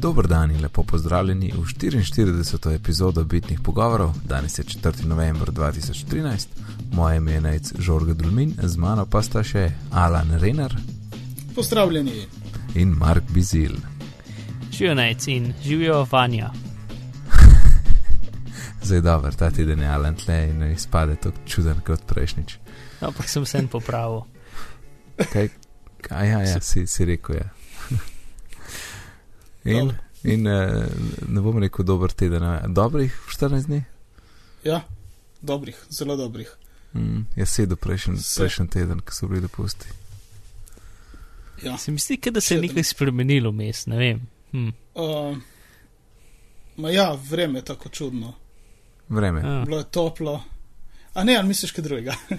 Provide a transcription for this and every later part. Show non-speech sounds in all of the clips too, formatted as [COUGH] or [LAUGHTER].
Dober dan in lepo pozdravljeni v 44. epizodo Bitnih pogovorov. Danes je 4. november 2013, moje ime je Nec Žorga Dulmin, z mano pa sta še Alan Renner. Pozdravljeni. In Mark Bizil. Živijo Nec in živijo Vanja. [LAUGHS] Zdaj dobro, ta teden je Alan tle in ne izpade tako čuden kot prejšnjič. Ampak sem se en popravil. Kaj, kaj ja, ja, si, si rekel je. Ja. In, in uh, ne bom rekel dober teden, dobrih 14 dni? Ja, dobrih, zelo dobrih. Mm, je sedel prejšnji prejšen teden, ko so bili dopusti. Ja. Se mi zdi, da se je nekaj spremenilo vmes, ne vem. Hm. Uh, ja, vreme je tako čudno. Vreme. Ja. Bilo je toplo. A ne, ali misliš kaj drugega? [LAUGHS]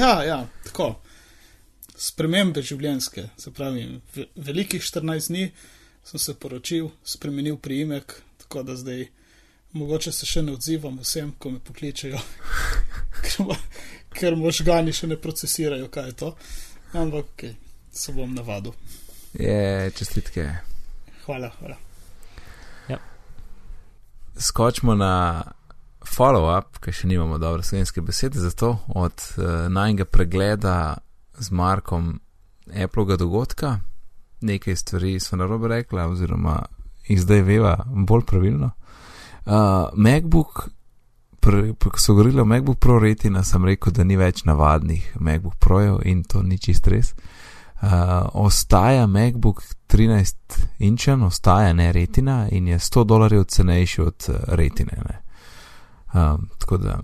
ja, ja, tako spremembe življenjske. Se pravi, velikih 14 dni sem se poročil, spremenil priimek, tako da zdaj mogoče se še ne odzivam vsem, ko me pokličejo, [LAUGHS] ker, ker možgani še ne procesirajo, kaj je to. Ampak okay, se bom navadil. Je, čestitke. Hvala, hvala. Ja. Skočimo na follow-up, ker še nimamo dobre slovenske besede za to, od uh, najnega pregleda z Markom Applega dogodka, nekaj stvari smo na robe rekla, oziroma jih zdaj veva bolj pravilno. Uh, MacBook, ko so govorili o MacBook Pro retina, sem rekel, da ni več navadnih MacBook Projev in to ni čist res. Uh, ostaja MacBook 13 inčen, ostaja ne retina in je 100 dolarjev cenejši od uh, retine. Uh, tako da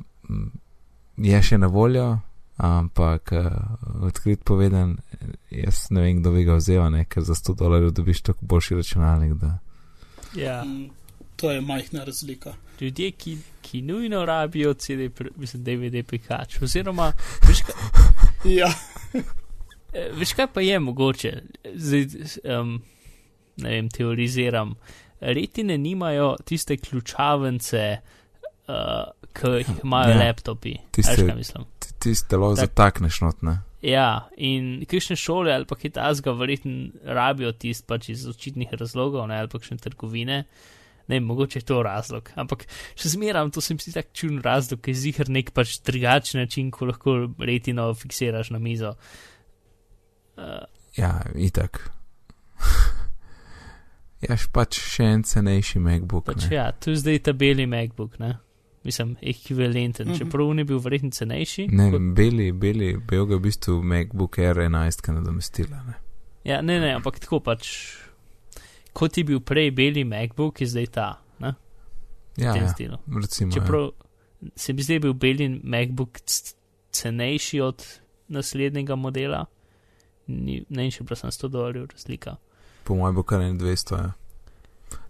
je še na voljo, ampak uh, odkrit povedan, jaz ne vem, kdo bi ga vzel, ne? ker za 100 dolarjev dobiš tako boljši računalnik. Da... Ja. Mm, to je majhna razlika. Ljudje, ki, ki nujno rabijo CD, mislim, DVD prikač, oziroma, [LAUGHS] veš kaj, ja. [LAUGHS] Eh, veš kaj pa je mogoče, zdaj, um, ne vem, teoriziram. Retine nimajo tiste ključavence, uh, ki jih imajo ja, laptopi. Tiste, kaj tisti telo tak, zatakneš notne. Ja, in kakšne šole ali pa kitajska verjetno rabijo tist pač iz očitnih razlogov, ne, ali pa kakšne trgovine. Ne, mogoče je to razlog, ampak še zmeram, to se mi zdi tak čuden razlog, ki je zihar nek pač drugačen način, ko lahko retino fiksiraš na mizo. Uh, ja, itak. [LAUGHS] Jaš pač še en cenejši MacBook. Pač ja, tu zdaj ta beli MacBook, ne mislim, ekvivalenten, mm -hmm. čeprav ni bil verjetno cenejši. Ne, kot... beli, beli, bil ga v bistvu MacBook Air 11, ki je nadomestila. Ne? Ja, ne, ne, ampak tako pač, kot je bil prej beli MacBook, je zdaj ta. Ne? Ja, v tem ja, stilu. Recimo, ja. čeprav ja. se mi zdaj bil beli MacBook cenejši od naslednjega modela, ni, ne vem, če pa sem 100 dolarjev razlika. Po mojem bo kar 200. Ja.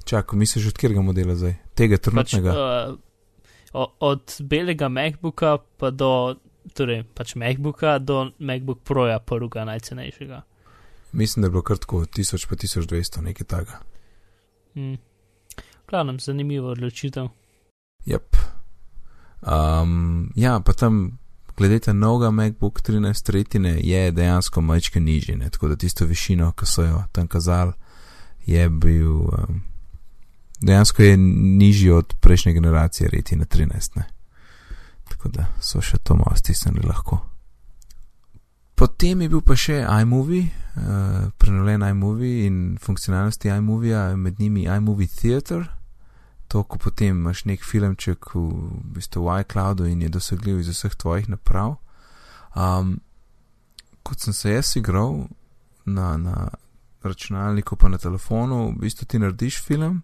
Čakaj, misliš od katerega modela zdaj? Tega trenutnega? Pač, uh, od belega MacBooka pa do, torej pač MacBooka do MacBook Proja, prvega najcenejšega. Mislim, da je bilo kratko 1000 pa 1200, nekaj takega. Hmm. Glavno, zanimivo odločitev. Yep. Um, ja, pa tam, gledajte, novega MacBook 13 tretjine je dejansko majčke nižji, ne? tako da tisto višino, ki so jo tam kazali, je bil. Um, dejansko je nižji od prejšnje generacije, reti na 13. Ne. Tako da so še to malo stisnili lahko. Potem je bil pa še iMovie, uh, prenovljen iMovie in funkcionalnosti iMovie, med njimi iMovie Theater. To, ko potem imaš nek filmček v, v bistvu v iCloudu in je dosegljiv iz vseh tvojih naprav. Um, kot sem se jaz igral na, na računalniku, pa na telefonu, v bistvu ti narediš film,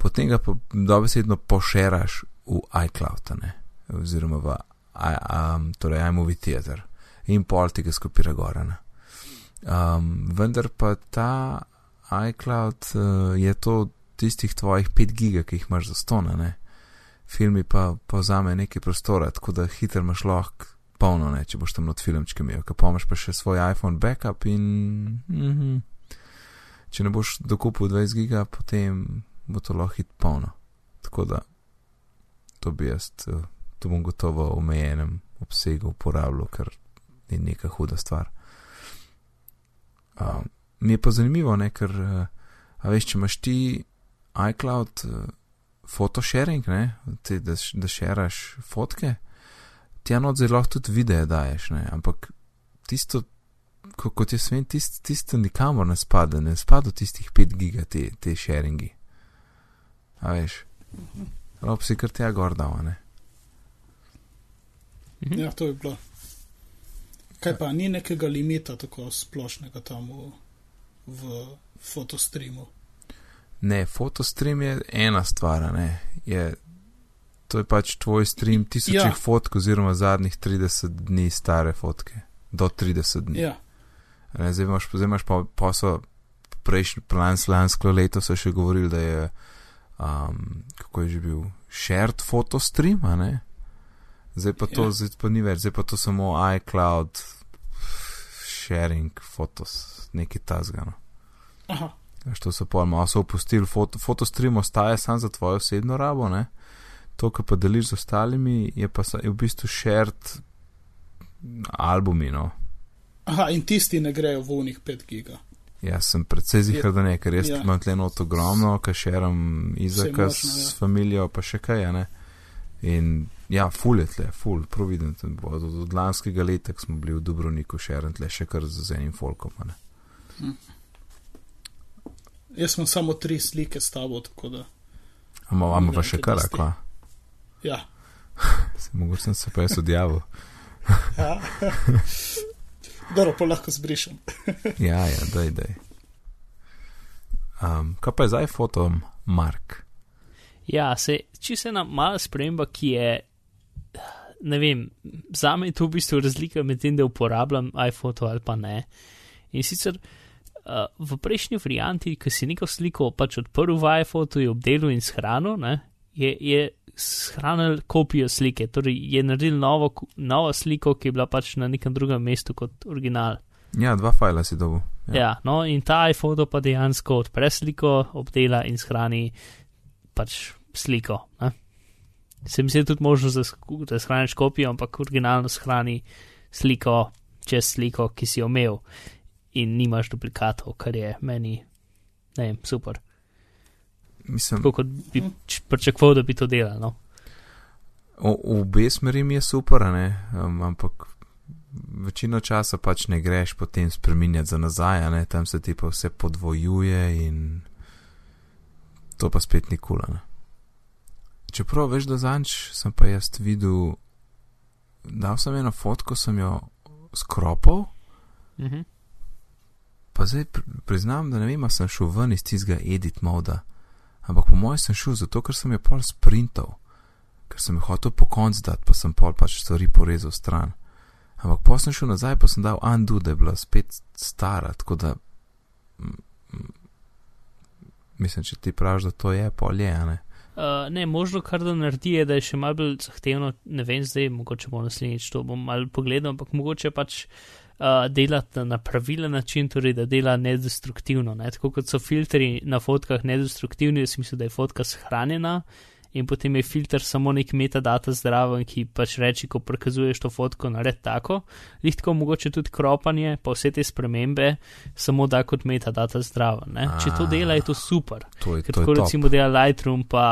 potem ga pa dobesedno pošeraš v iCloud, ne? oziroma v um, torej iMovie Theater in pol tega skopira gora. Um, vendar pa ta iCloud uh, je to tistih tvojih 5 giga, ki jih imaš za stone, ne? filmi pa povzame nekaj prostora, tako da hiter imaš lahko polno, ne? če boš tam not filmčke imel, ki pa imaš pa še svoj iPhone backup in mm -hmm. če ne boš dokupil 20 giga, potem bo to lahko hit polno. Tako da to bi jaz, eh, to bom gotovo v omejenem obsegu uporabljal, ker ni neka huda stvar. Um, mi je pa zanimivo, ne, ker, uh, a veš, če imaš ti iCloud uh, photosharing, da, da šeraš fotke, ti eno zelo tudi videe daješ, ne, ampak tisto, ko, kot jaz vem, tisto, tisto nikamor ne spada, ne spada tistih 5 giga te, te sharingi. A veš, rob si kar tega gor dal, ne. Mhm. Ja, to je bilo. Kaj pa ni nekega limita tako splošnega tam v, v fotostreamu? Ne, fotostream je ena stvar, ne. Je, to je pač tvoj stream tisočih ja. fotk oziroma zadnjih 30 dni stare fotke. Do 30 dni. Ja, Ne, zdaj imaš, zdaj imaš pa posel, prejšnji plan, lansko leto so še govorili, da je, um, kako je že bil, shared photostream, a ne? Zdaj pa to, Ja. zdaj pa ni več, zdaj pa to samo iCloud sharing fotos, neki tazgano. aha, Što so pa malo so opustili, foto, fotostream ostaje samo za tvojo osebno rabo, ne? To, kar pa deliš z ostalimi, je pa je v bistvu shared albumi, no. aha, in tisti ne grejo v unih 5 giga. Jaz sem predvsej zihar, da ne, ker jaz Ja. imam tle not ogromno, kaj šeram Izaka možno, s ja. familijo, pa še kaj, ne. In ja, ful je tle, ful, providen. Od, od, od lanskega leta, smo bili v Dubrovniku, šeram tle še kar z enim folkom, ne. Jaz imam samo tri slike s tabo, tako da. Amo, amo pa še kar, akva. Ja. [LAUGHS] Se, mogoče sem se pa jaz odjavil. ja. [LAUGHS] Dobro, pa lahko zbrišem. [LAUGHS] Ja, ja, daj, daj. Um, kaj pa je zdaj fotom, Mark? Ja, se, če se ena mala sprememba, ki je, ne vem, za me je to v bistvu razlika med tem, da uporabljam iPhoto ali pa ne. In sicer uh, v prejšnji varianti, ki si neko sliko pač odprl v iPhoto, jo obdelal in shranil, ne, je, je shranil kopijo slike, torej je naredil novo, novo sliko, ki je bila pač na nekem drugem mestu kot original. Ja, dva fajla si dobil. Ja. ja, no in ta iPhoto pa dejansko odpre sliko, obdela in shrani pač sliko. Ne? Se mi zdi tudi možno, da, sk- da shraniš kopijo, ampak originalno shrani sliko čez sliko, ki si jo imel in nimaš duplikatov, kar je meni, ne vem, super. Mislim, Tako kot bi č- pričakoval, da bi to delal. No? o, v obe smeri mi je super, a ne, um, ampak večino časa pač ne greš potem spreminjati za nazaj, a ne, tam se ti pa vse podvojuje in to pa spet ni kula. Ne. Čeprav veš, da zanč sem pa jaz videl, dal sem eno fotko, sem jo skropal, Mhm. pa zdaj pr priznam, da ne vem, sem šel ven iz tistega edit moda, ampak po mojem sem šel zato, ker sem jo pol sprintal, ker sem jo hotel po konc dati, pa sem pol pač stvari porezal stran. Ampak pa sem šel nazaj, pa sem dal undo, da je bila spet stara, tako da. mm, mm, Mislim, če ti praviš, da to je pol je, ne. Uh, ne, možno kar da naredi, je, da je še malo bolj zahtevno, ne vem zdaj, mogoče bo naslednjič to bom malo pogledal, ampak mogoče pač uh, delati na pravilen način, torej da dela nedestruktivno. Ne? Tako kot so filtri na fotkah nedestruktivni, jaz mislim, da je fotka shranjena in potem je filter samo nek metadata zdraven, ki pač reči, ko prikazuješ to fotko, nared tako. Lihtko mogoče tudi kropanje, pa vse te spremembe, samo da kot metadata zdraven. Ne? Če to dela, je to super. To je Ker to. tako Je top. recimo dela Lightroom pa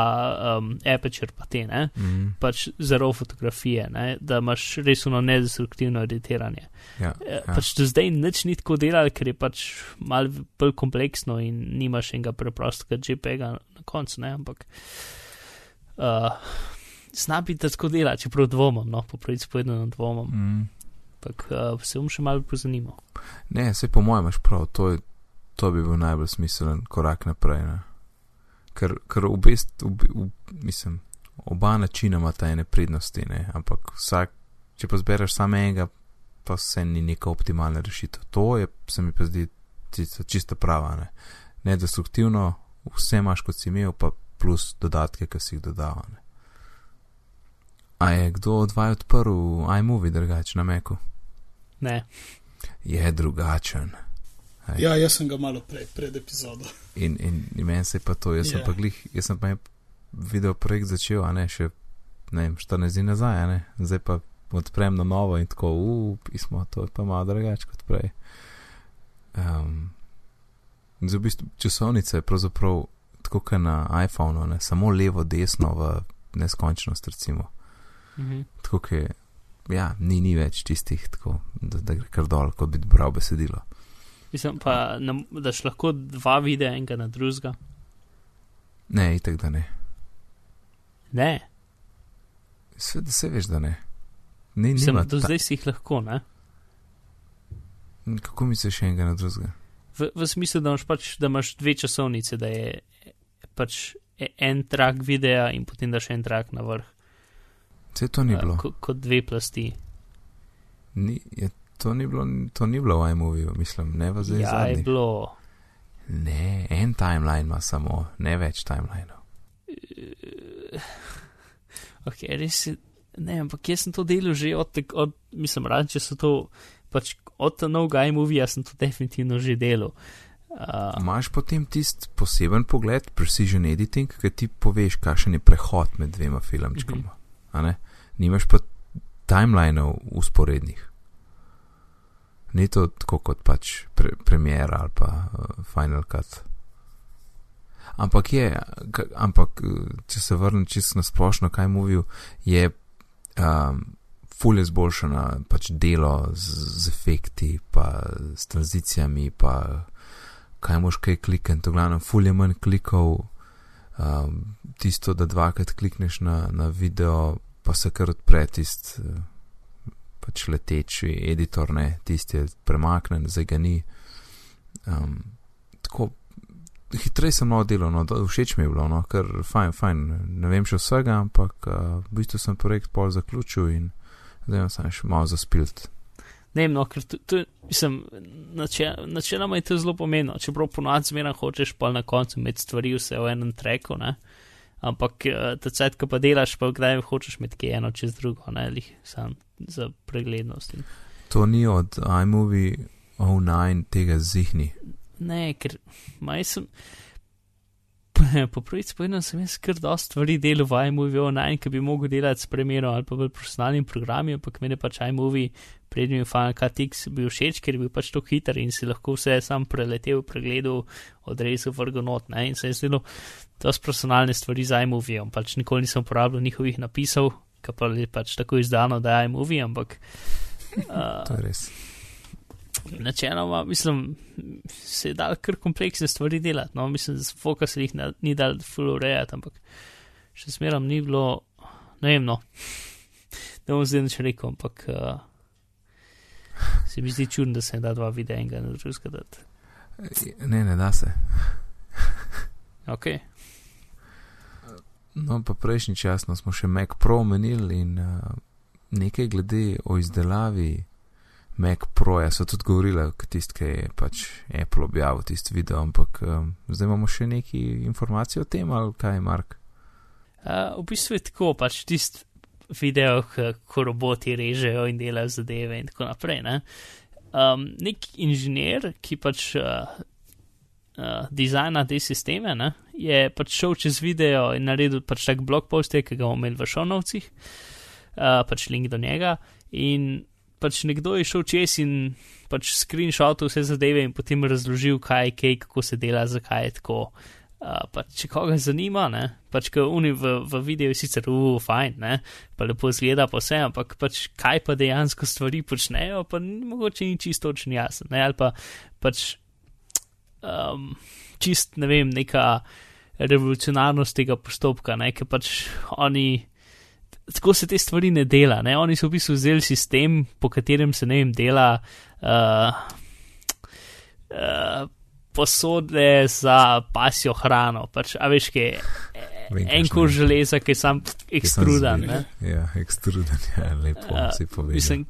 um, Aperture pa te, ne? Mm, pač zelo fotografije, ne? da imaš res ono nedestruktivno editiranje. ja, Ja. ja. Pač do zdaj nič ni tako delal, ker je pač malo bolj kompleksno in nimaš enega preprostega JPEG-a na koncu, ne? ampak uh, zna biti, da tako dela, čeprav dvomim, no, po pravici povedano dvomim, Mm. ampak uh, se bom še malo pozanimal. Ne, vse po mojem imaš prav, to, je, to bi bil najbolj smiselen korak naprej. Ne? Ker, ker bistvu, v, v, mislim, oba načina imata ene prednosti, ne? ampak vsak, če pa zbereš samo enega, pa vse ni neka optimalna rešitev. To je, se mi pa zdi čista, čista prava. Ne? Nedestruktivno, vse imaš kot si imel, pa plus dodatke, ki si jih dodal. Ne? A je kdo od vaju odprl iMovie drugače na Meku? Ne, Je drugačen. Ej. Ja, jaz sem ga malo prej, pred epizodo. In, in, in meni se je pa to, jaz sem Ja. pa glih, jaz sem pa video projekt začel, a ne še, ne vem, 14 dni nazaj, a ne, zdaj pa odprem na novo in tako, up, pismo, to je pa malo drugače kot prej. Um, Zdaj, v bistvu, časovnica je pravzaprav tako kot na iPhonu, ne? samo levo, desno v neskončnost, recimo. Mhm. Tako kot je, ja, ni, ni več tistih, tako, da, da gre kar dol, kot bi bral besedilo. Mislim pa, na, da šlo lahko dva videa enega na drugega. Ne, itek da ne. Ne, Sveda se veš, da ne. Ni, Mislim, nima, do ta, zdaj si jih lahko, ne? kako misliš enega na drugega? V, v smislu, da imaš pač da imaš dve časovnice, da je pač e- en trak videa in potem daš en trak na vrh. Vse to ni bilo. ko- Kot dve plasti. Ni, je, to, ni bilo to ni bilo v iMoviju, mislim, ne v zdaj Ja, je zadnji. bilo. Ne, en timeline ima samo, ne več timelineov. Ok, res je. Ne, ampak jaz sem to delal že od, od mislim, rad, če so to, pač od novega iMovija sem to definitivno že delal. Uh, Imaš potem tisti poseben pogled, precision editing, ki ti poveš, kakšen je prehod med dvema filmčkama. a ne? Nimaš pa timelineov usporednih. Ni to tako kot pač pre, premiera ali pa uh, Final Cut. Ampak je, ampak uh, če se vrnem čisto na splošno, kaj mówil, je um, fulje zboljšana pač delo z, z efekti, pa s tranzicijami, pa kaj moš kaj klikati, v glavnem fulje manj klikov, um, tisto, da dvakrat klikneš na, na video, pa se kar odpre tist. Uh, pač leteči editor, ne, tisti je premaknen, zdaj ga ni. Um, tako, hitreje sem malo delal, no, všeč mi je bilo, no, ker fajn, fajn, ne vem še vsega, ampak uh, v bistvu sem projekt pol zaključil in zdaj sem še malo zaspilt. Ne vem, no, ker to, to mislim, načel, načeloma je to zelo pomembno. Čeprav ponovadi zmeraj hočeš pa na koncu imeti stvari vse v enem treku, ne. Ampak eh, ta cajt, ko pa delaš, pa kdaj hočeš imeti kaj eno čez drugo, ne, lih sam za preglednost. In To ni od iMovie 09 tega zihni. Ne, ker maj sem. [LAUGHS] Po pravici povedano, sem jaz kar dosti stvari delal v iMovie online, ki bi mogel delati s premjerom ali pa bolj profesionalnim programom, ampak meni je pač iMovie prednji Final Cut X bil všeč, ker je bil pač to hiter in si lahko vse sam preletel, pregledal, odrezal vrgo not, ne, in se je zdelo dosti profesionalne stvari z iMovie, pač nikoli nisem uporabljal njihovih napisov, ki pa je pač tako izdano, da je iMovie, ampak. Uh, To je res. Načeloma, mislim, se je dal kar kompleksne stvari delati. No, mislim, da se fokus jih na, ni dal full urejati, ampak še smeram ni bilo, ne vem, no, [LAUGHS] ne bom zdaj nič rekel, ampak uh, se mi zdi čudno, da se ne da dva videa enega na drugega dati. Ne, ne da se. Ok, No, pa prejšnji čas no, smo še Mac Pro omenili in uh, nekaj glede o izdelavi Mac Proja so tudi govorile, tisti, ki je pač Apple objavil tisti video, ampak um, zdaj imamo še neki informacije o tem, ali kaj, Mark? uh, v bistvu je tako, pač tisti video, k- ko roboti režejo in delajo zadeve in tako naprej. Ne? Um, nek inženir, ki pač uh, uh, dizajna te sisteme, ne, je pač šel čez video in naredil pač tak blog post, ki ga bomo imeli v šovnovcih, uh, pač link do njega. In pač nekdo je šel čez in pač screenshotil vse zadeve in potem razložil, kaj je kaj, kako se dela, zakaj je tako. Uh, pa če koga zanima, ne, pač ko oni v, v videu sicer uf, fajn, ne, pa lepo zgleda pa vse, ampak pač kaj pa dejansko stvari počnejo, pa ni mogoče ni čisto točno jasno, ne, ali pa pač um, čist, ne vem, neka revolucionarnost tega postopka, ne, ker pač oni, tako se te stvari ne dela, ne, oni so v bistvu vzeli sistem, po katerem se ne vem, dela. Uh, uh, posode za pasjo hrano. Pač, a veš, kaj je en je. železa, ki je sam ekstrudan. Ja, ekstrudan, ja, lepo Ja, si povedal. Mislim,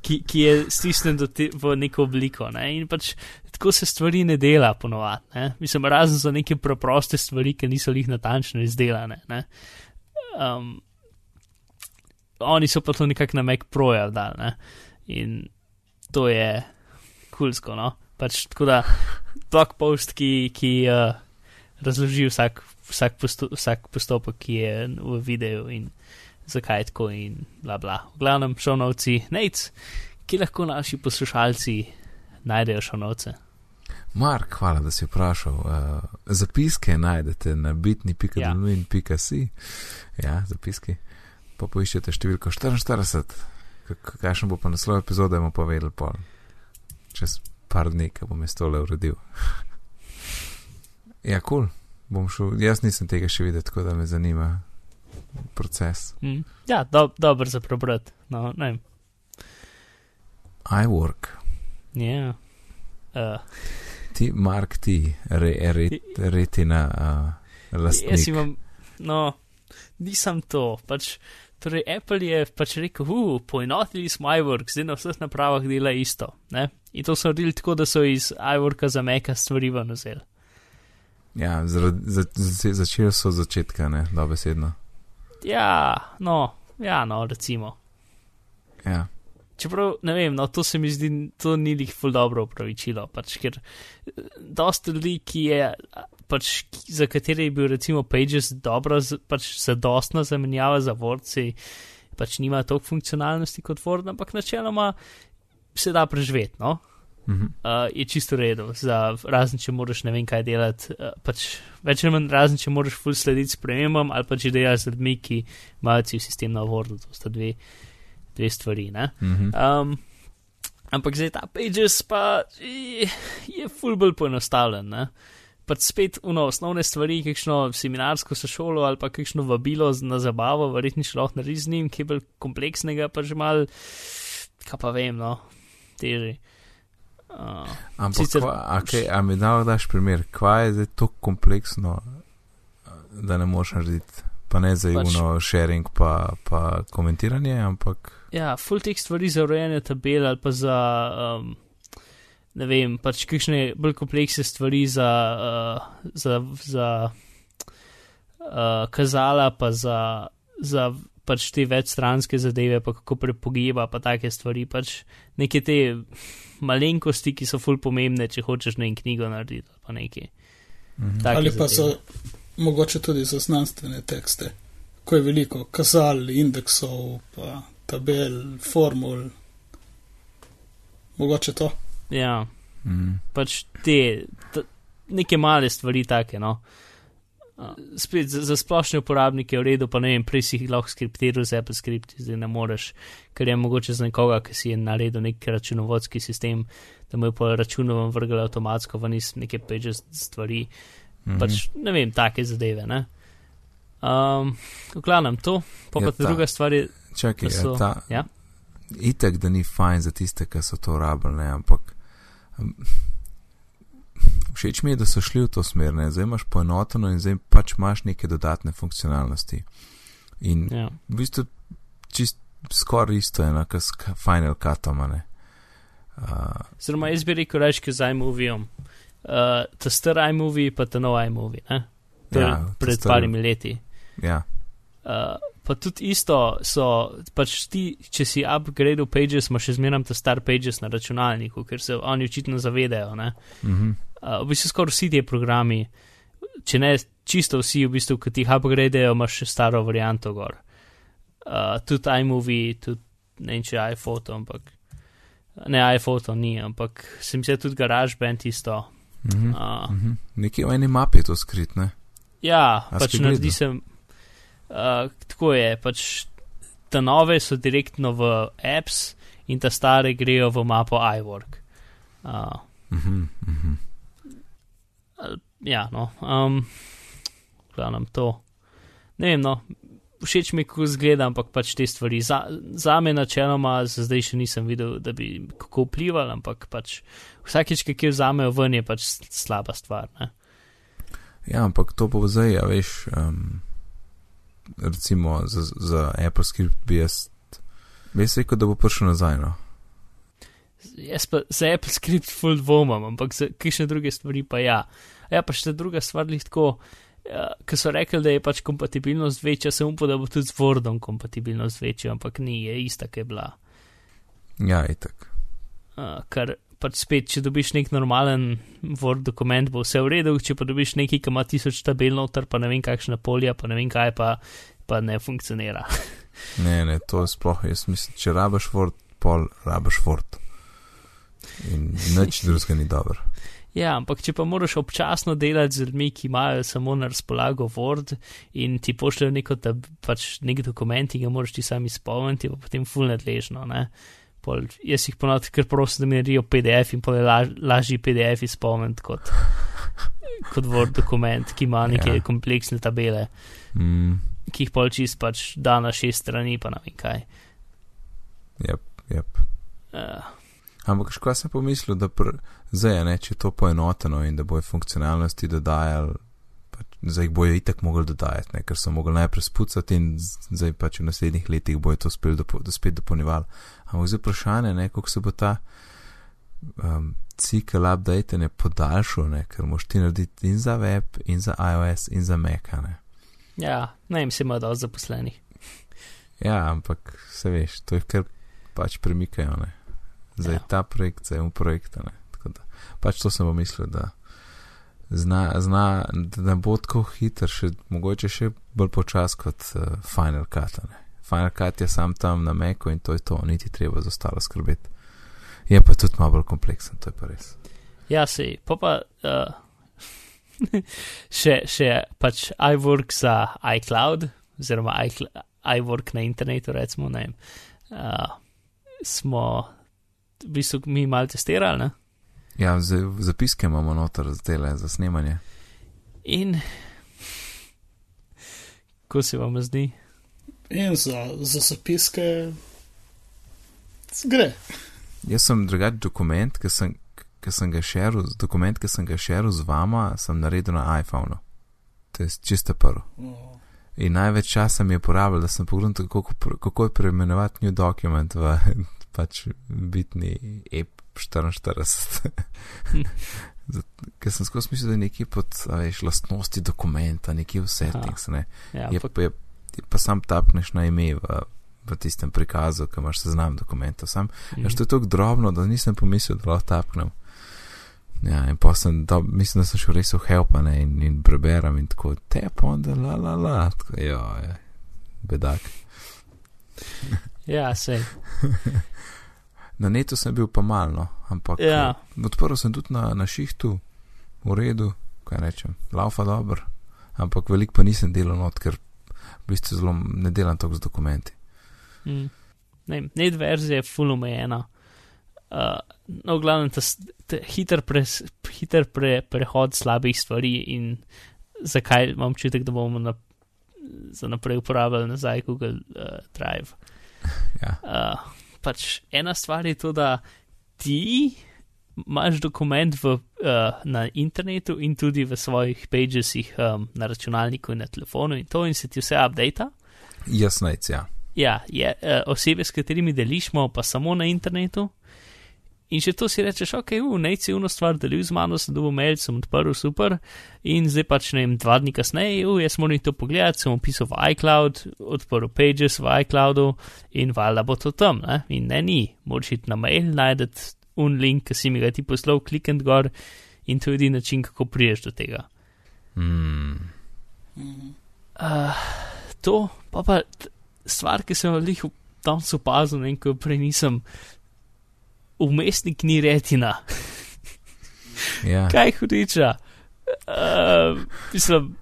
ki, ki je stisnjen do te, v neko obliko. Ne? In pač tako se stvari ne dela ponovadi. Ne? Mislim, razen za neke preproste stvari, ki niso jih natančno izdelane. Ne? Um, oni so pa to nekako na Mac Proja dali. Ne? In to je kulsko. No? Pač tako da blog post, ki, ki uh, razloži vsak, vsak, posto, vsak postopek, ki je v videu in zakaj je tako in bla bla. V glavnem, šovnovci, nec, ki lahko naši poslušalci najdejo šovnovce. Mark, hvala, da si vprašal. Uh, zapiske najdete na bitni.com. Ja, zapiski. Pa poiščete številko 44. Kakšen bo pa naslov epizode, bomo povedali pol. Čez par dni, ko bom jaz tole uredil. ja, kul. Cool. Bom šel, jaz nisem tega še videl, tako da me zanima proces. Mm. Ja, do, dobro za prebrati. No, I work. Ja. Yeah. Uh ti, Mark, ti, re, re, retina, uh, lastnik. Jaz imam, no, nisem to. Pač, torej, Apple je pač rekel, uh, poenotili smo iWork, zdaj na vseh napravah dela isto. Ne? In to so naredili tako, da so iz iWorka za meka stvari ven vzeli. Ja, za, za, začeli so začetka, ne, dobesedno. Ja, no, ja, no, recimo. Ja. Čeprav, ne vem, no, to se mi zdi, to ni njih ful dobro upravičilo, pač, ker eh, dosta ljudi, ki je, pač, za katere je bil recimo Pages dobro, pač zadostna zamenjava za vorci, pač nima toliko funkcionalnosti kot Word, ampak načeloma se da preživeti, no. Uh -huh. uh, je čisto redo, za razen, če moraš ne vem kaj delati, uh, pač več ali manj razen, če moraš ful slediti spremembam ali pa če delaš z ljudmi, ki imajo cel sistem na Wordu, to sta dve dve stvari. Mm -hmm. um, ampak zdaj ta pages pa je fulbol poenostavljen. Ne? Pač spet uno osnovne stvari, kakšno seminarsko so šolo ali pa kakšno vabilo na zabavo, verjetno še lahko naredi z njim, ki je bolj kompleksnega, pa že mal, kaj pa vem, no, teži. Uh, Ampak, sicer... kva, okay, a mi da daš primer, kva je zdaj tako kompleksno, da ne moš narediti? pa ne za pač, sharing, pa, pa komentiranje, ampak. Ja, full text stvari za urejanje tabel ali pa za, um, ne vem, pač kakšne bolj kompleksne stvari za, uh, za, za uh, kazala, pa za, za pač te večstranske zadeve, pa kako prepogiba, pa take stvari, pač neke te malenkosti, ki so full pomembne, če hočeš na en knjigo narediti, pa nekaj. Mhm. Ali pa zadeve. so mogoče tudi za znanstvene tekste, ko je veliko kazal, indeksov, pa tabel, formul. Mogoče to. Ja, mm. pač te ta, neke male stvari, take. No. Spet za, za splošne uporabnike je v redu, pa ne vem, prej si jih lahko skriptiral z Apple Script, zdaj ne moreš, ker je mogoče za nekoga, ki si je naredil nek računovodski sistem, da mu je po računu vrgel avtomatsko ven iz neke pages stvari. -hmm. pač ne vem, take zadeve. Ne? Um, v glavnem to, pa pa ta druga stvar je. Čakaj, so, je ta. Ja? Itek, da ni fajn za tiste, ki so to rabljali, ampak. Všeč mi je, da so šli v to smer, ne? zdaj imaš poenoteno in zdaj pač imaš neke dodatne funkcionalnosti. In ja. v bistvu čist skoraj isto je, kot s Final Cutom. Zelo, uh, jaz bi rekel, reči, za iMovie uh, ta star iMovie, pa ta nov iMovie, ja, pred parimi leti. Ja. Uh, pa tudi isto so, pač ti, če si upgradil Pages, imaš še zmeraj ta star Pages na računalniku, ker se oni očitno zavedajo. Mm -hmm. uh, v bistvu skoraj vsi ti programi, če ne čisto vsi, v bistvu, ki ti jih upgradejo, imaš še staro varianto gor. Uh, tudi iMovie, tudi ne vem, če iPhoto, ampak ne iPhoto ni, ampak sem se tudi GarageBand isto. Mm -hmm. uh, mm -hmm. Nekje v eni mapi je to skrit, ne? Ja, A pač naredi se. Uh, tako je, pač te nove so direktno v apps in te stare grejo v mapo iWork. Uh, mm -hmm, mm -hmm. Uh, ja, no, um, gledam to. Ne vem, no, všeč mi, kako zgleda, ampak pač te stvari. Za, za me načeloma, za zdaj še nisem videl, da bi kako vplival, ampak pač vsakeč, ki vzamejo ven, je pač slaba stvar. Ne? Ja, ampak to bo zdaj, ja, veš, um, recimo za, za Apple Script bi jaz, veš, rekel, da bo prišel nazaj. No? Jaz pa za Apple Script full dvomam, ampak za kakšne druge stvari pa ja. Ja, pa še druga stvar, lahko. Ja, ki so rekli, da je pač kompatibilnost večja, sem upal, da bo tudi z Wordom kompatibilnost večja, ampak ni, je ista, ki je bila. Ja, tako. Uh, kar pač spet, če dobiš nek normalen Word dokument, bo vse v redu, če pa dobiš nekaj, ki ima tisoč tabel noter, pa ne vem kakšna polja, pa ne vem kaj, pa, pa ne funkcionira. [LAUGHS] ne, ne, to je sploh, jaz mislim, če rabaš Word, pol rabaš Word. In nič drugega ni dobro. [LAUGHS] Ja, ampak če pa moraš občasno delati z ljudmi, ki imajo samo na razpolago Word in ti pošljajo neko, da pač nek dokument, ki ga moraš ti sami spomniti, pa potem full nadležno, ne. Pol, jaz jih ponovadi kar prosim, da mi naredijo PDF in pol je laž, lažji PDF izpomniti kot, kot Word dokument, ki ima neke Ja. ja. kompleksne tabele, Mm, ki jih pol čist pač da na šest strani, pa ne vem kaj. yep, yep. Uh, Ampak škoda sem pomislil, da pr, zdaj je ne, če je to poenoteno in da bojo funkcionalnosti dodajali, zdaj jih bojo itak mogli dodajati, ne, ker so mogli najprej spucati in zdaj pač v naslednjih letih bojo to spet, dopo, spet dopolnjevali. Ampak zdaj vprašanje, ne, koliko se bo ta um, cikl update ne podaljšal, ne, ker moš ti narediti in za web, in za iOS, in za Mac. a Ne. ja, ne vem, se ima dosti zaposlenih. Ja, ampak se veš, to jih kar pač premikajo. Ne. Zdaj Ja. ta projekt, zdaj je projekt. Ne. Tako da, pač to sem pomislil, da zna, zna, da ne bo tako hiter, še, mogoče še bolj počas kot uh, Final Cut. Ne. Final Cut je sam tam na Meku in to je to, niti treba za ostalo skrbeti. Je pa tudi malo bolj kompleksen, to je pa res. Ja, sej, pa pa uh, [LAUGHS] še, še pač iWork za iCloud, oziroma iWork na internetu, recimo, ne vem. Uh, smo v bistvu mi malo testirali, ne? Ja, z, zapiske imamo noter zdaj za snemanje. In ko se vam zdi? In za, za zapiske gre. Jaz sem drugač dokument, ki sem, ki sem ga šeril, dokument, ki sem ga šeril z vama, sem naredil na iPhonu. To je čiste prvo. No, In največ časa mi je porabilo, da sem pogledal, kako, kako je preimenovati New Document v pač bitni E EP44. [LAUGHS] Ker sem skozi mislil, da je nekje pod, veš, lastnosti dokumenta, nekje v settings, ne. Ja, Je pa, je, je pa sam tapneš na ime v, v tistem prikazu, ki imaš seznam dokumentov. Sam mhm. Veš, to je tako drobno, da nisem pomislil, da lahko tapnem. Ja, in pa sem, da, mislim, da sem šel res v helpane in, in preberem in tako, tep on da la la la, tako, jo, je, bedak. Ja, sej. [LAUGHS] Na netu sem bil pa malno, ampak Ja. eh, odprl sem tudi na, na šihtu, v redu, kaj rečem, laufa dober, ampak veliko pa nisem delal not, ker v bistvu zelo ne delam tako z dokumenti. Mm. Ne, net verzija je full omejena. Uh, no, v glavnem, ta, ta hiter, pres, hiter pre, prehod slabih stvari in zakaj imam občutek, da bomo na, za naprej uporabljali nazaj Google uh, Drive. Ja, Uh, pač ena stvar je to, da ti imaš dokument v, uh, na internetu in tudi v svojih pagesih um, na računalniku in na telefonu in to in se ti vse updata. jasnajc, ja. Ja, je, uh, osebe, s katerimi delišmo, pa samo na internetu. In če to si rečeš, ok, v nejci uno stvar delil z mano, sem dobil mail, sem odprl, super. In zdaj pač ne vem, dva dni kasneje, u, jaz moram to pogledati, sem opisal v iCloud, odprl Pages v iCloudu in valjda bo to tam, ne? In ne, ni, moraš iti na mail, najdete un link, ki si mi ga ti poslal, klikniti gor in to je edini način, kako priješ do tega. Mm. Uh, to, pa pa stvar, ki sem jih danes opazil, in ko prej nisem, umestnik ni retina. ja. [LAUGHS] Kaj hudiča? Uh, mislim,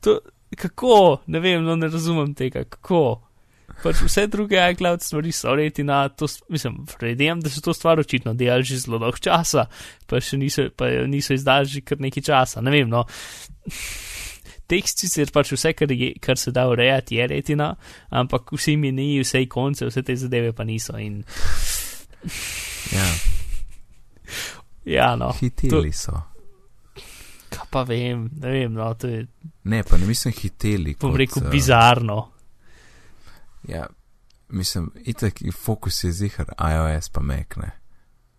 to, kako, ne vem, no ne razumem tega, kako. Pač vse druge iCloud stvari so retina, to, mislim, predvidevam, da so to stvar očitno delali že zelo dolgo časa, pa še niso, pa niso izdali že kar nekaj časa, ne vem, no. Tekst sicer pač vse, kar, je, kar se da urejati, je retina, ampak vsi meniji, vse ikonce, vse te zadeve pa niso. In, ja. ja, no, Hiteli so. kaj pa vem, ne vem, no, to je, Ne, pa ne mislim hiteli. bom kot, rekel, eh, bizarno. Ja, mislim, itak fokus je zihar iOS pa Mac, ne.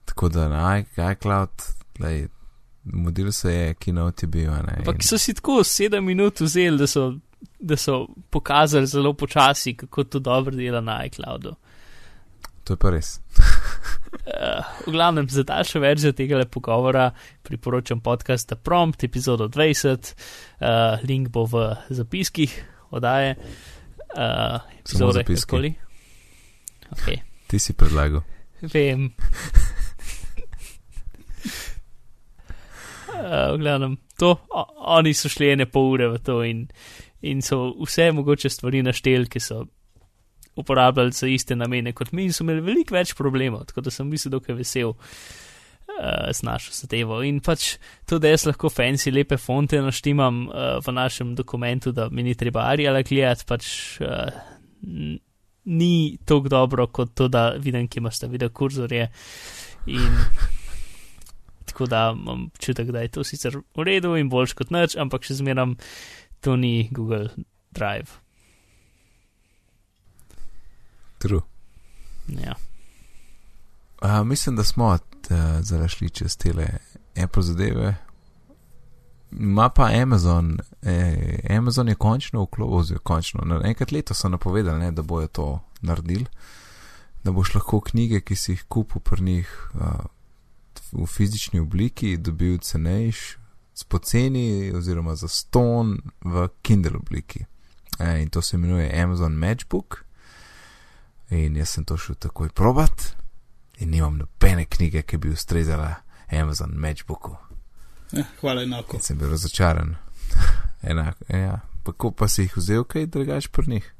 Tako da na iCloud, lej, model se je, Keynote je bil, a ne. Ampak in- so si tako sedem minut vzeli, da so, da so pokazali zelo počasi, kako to dobro dela na iCloudu. To je pa res. Uh, v glavnem, za daljšo verzijo tega pogovora priporočam podcast Prompt, epizodo 20, uh, link bo v zapiskih oddaje. Uh, Samo epizode, zapiski. karkoli. Okay, Ti si predlagal. vem. Uh, gledam, to, o, oni so šli ene pol ure v to in, in so vse mogoče stvari našteli, ki so uporabljali za iste namene kot mi in so imeli veliko več problemov, tako da sem da je vesel uh, z našo zadevo. In pač to, da jaz lahko fancy lepe fonte naštimam uh, v našem dokumentu, da mi ni treba Ariala gledati, pač uh, ni tako dobro kot to, da vidim, ki imaš ta video kurzorje. In tako da imam čutek, da je to sicer v redu in boljš kot nič, ampak še zmeram to ni Google Drive. True. Ja. Uh, mislim, da smo uh, zdaj šli čez tele Apple zadeve. Ma pa Amazon, eh, Amazon je končno vklopil, končno. Na enkrat leto so napovedali, ne, da bojo to naredili, da boš lahko knjige, ki si jih kupil pri njih uh, v fizični obliki, dobil cenejš, spoceni oziroma za ston v Kindle obliki. E, in to se imenuje Amazon Matchbook. In jaz sem to šel takoj probat, in nimam nobene knjige, ki bi ustrezala Amazon Matchbooku. Ja, hvala enako. In sem bil razočaran. [LAUGHS] enako, ja. Pa pa si jih vzel, kaj drugač pri njih?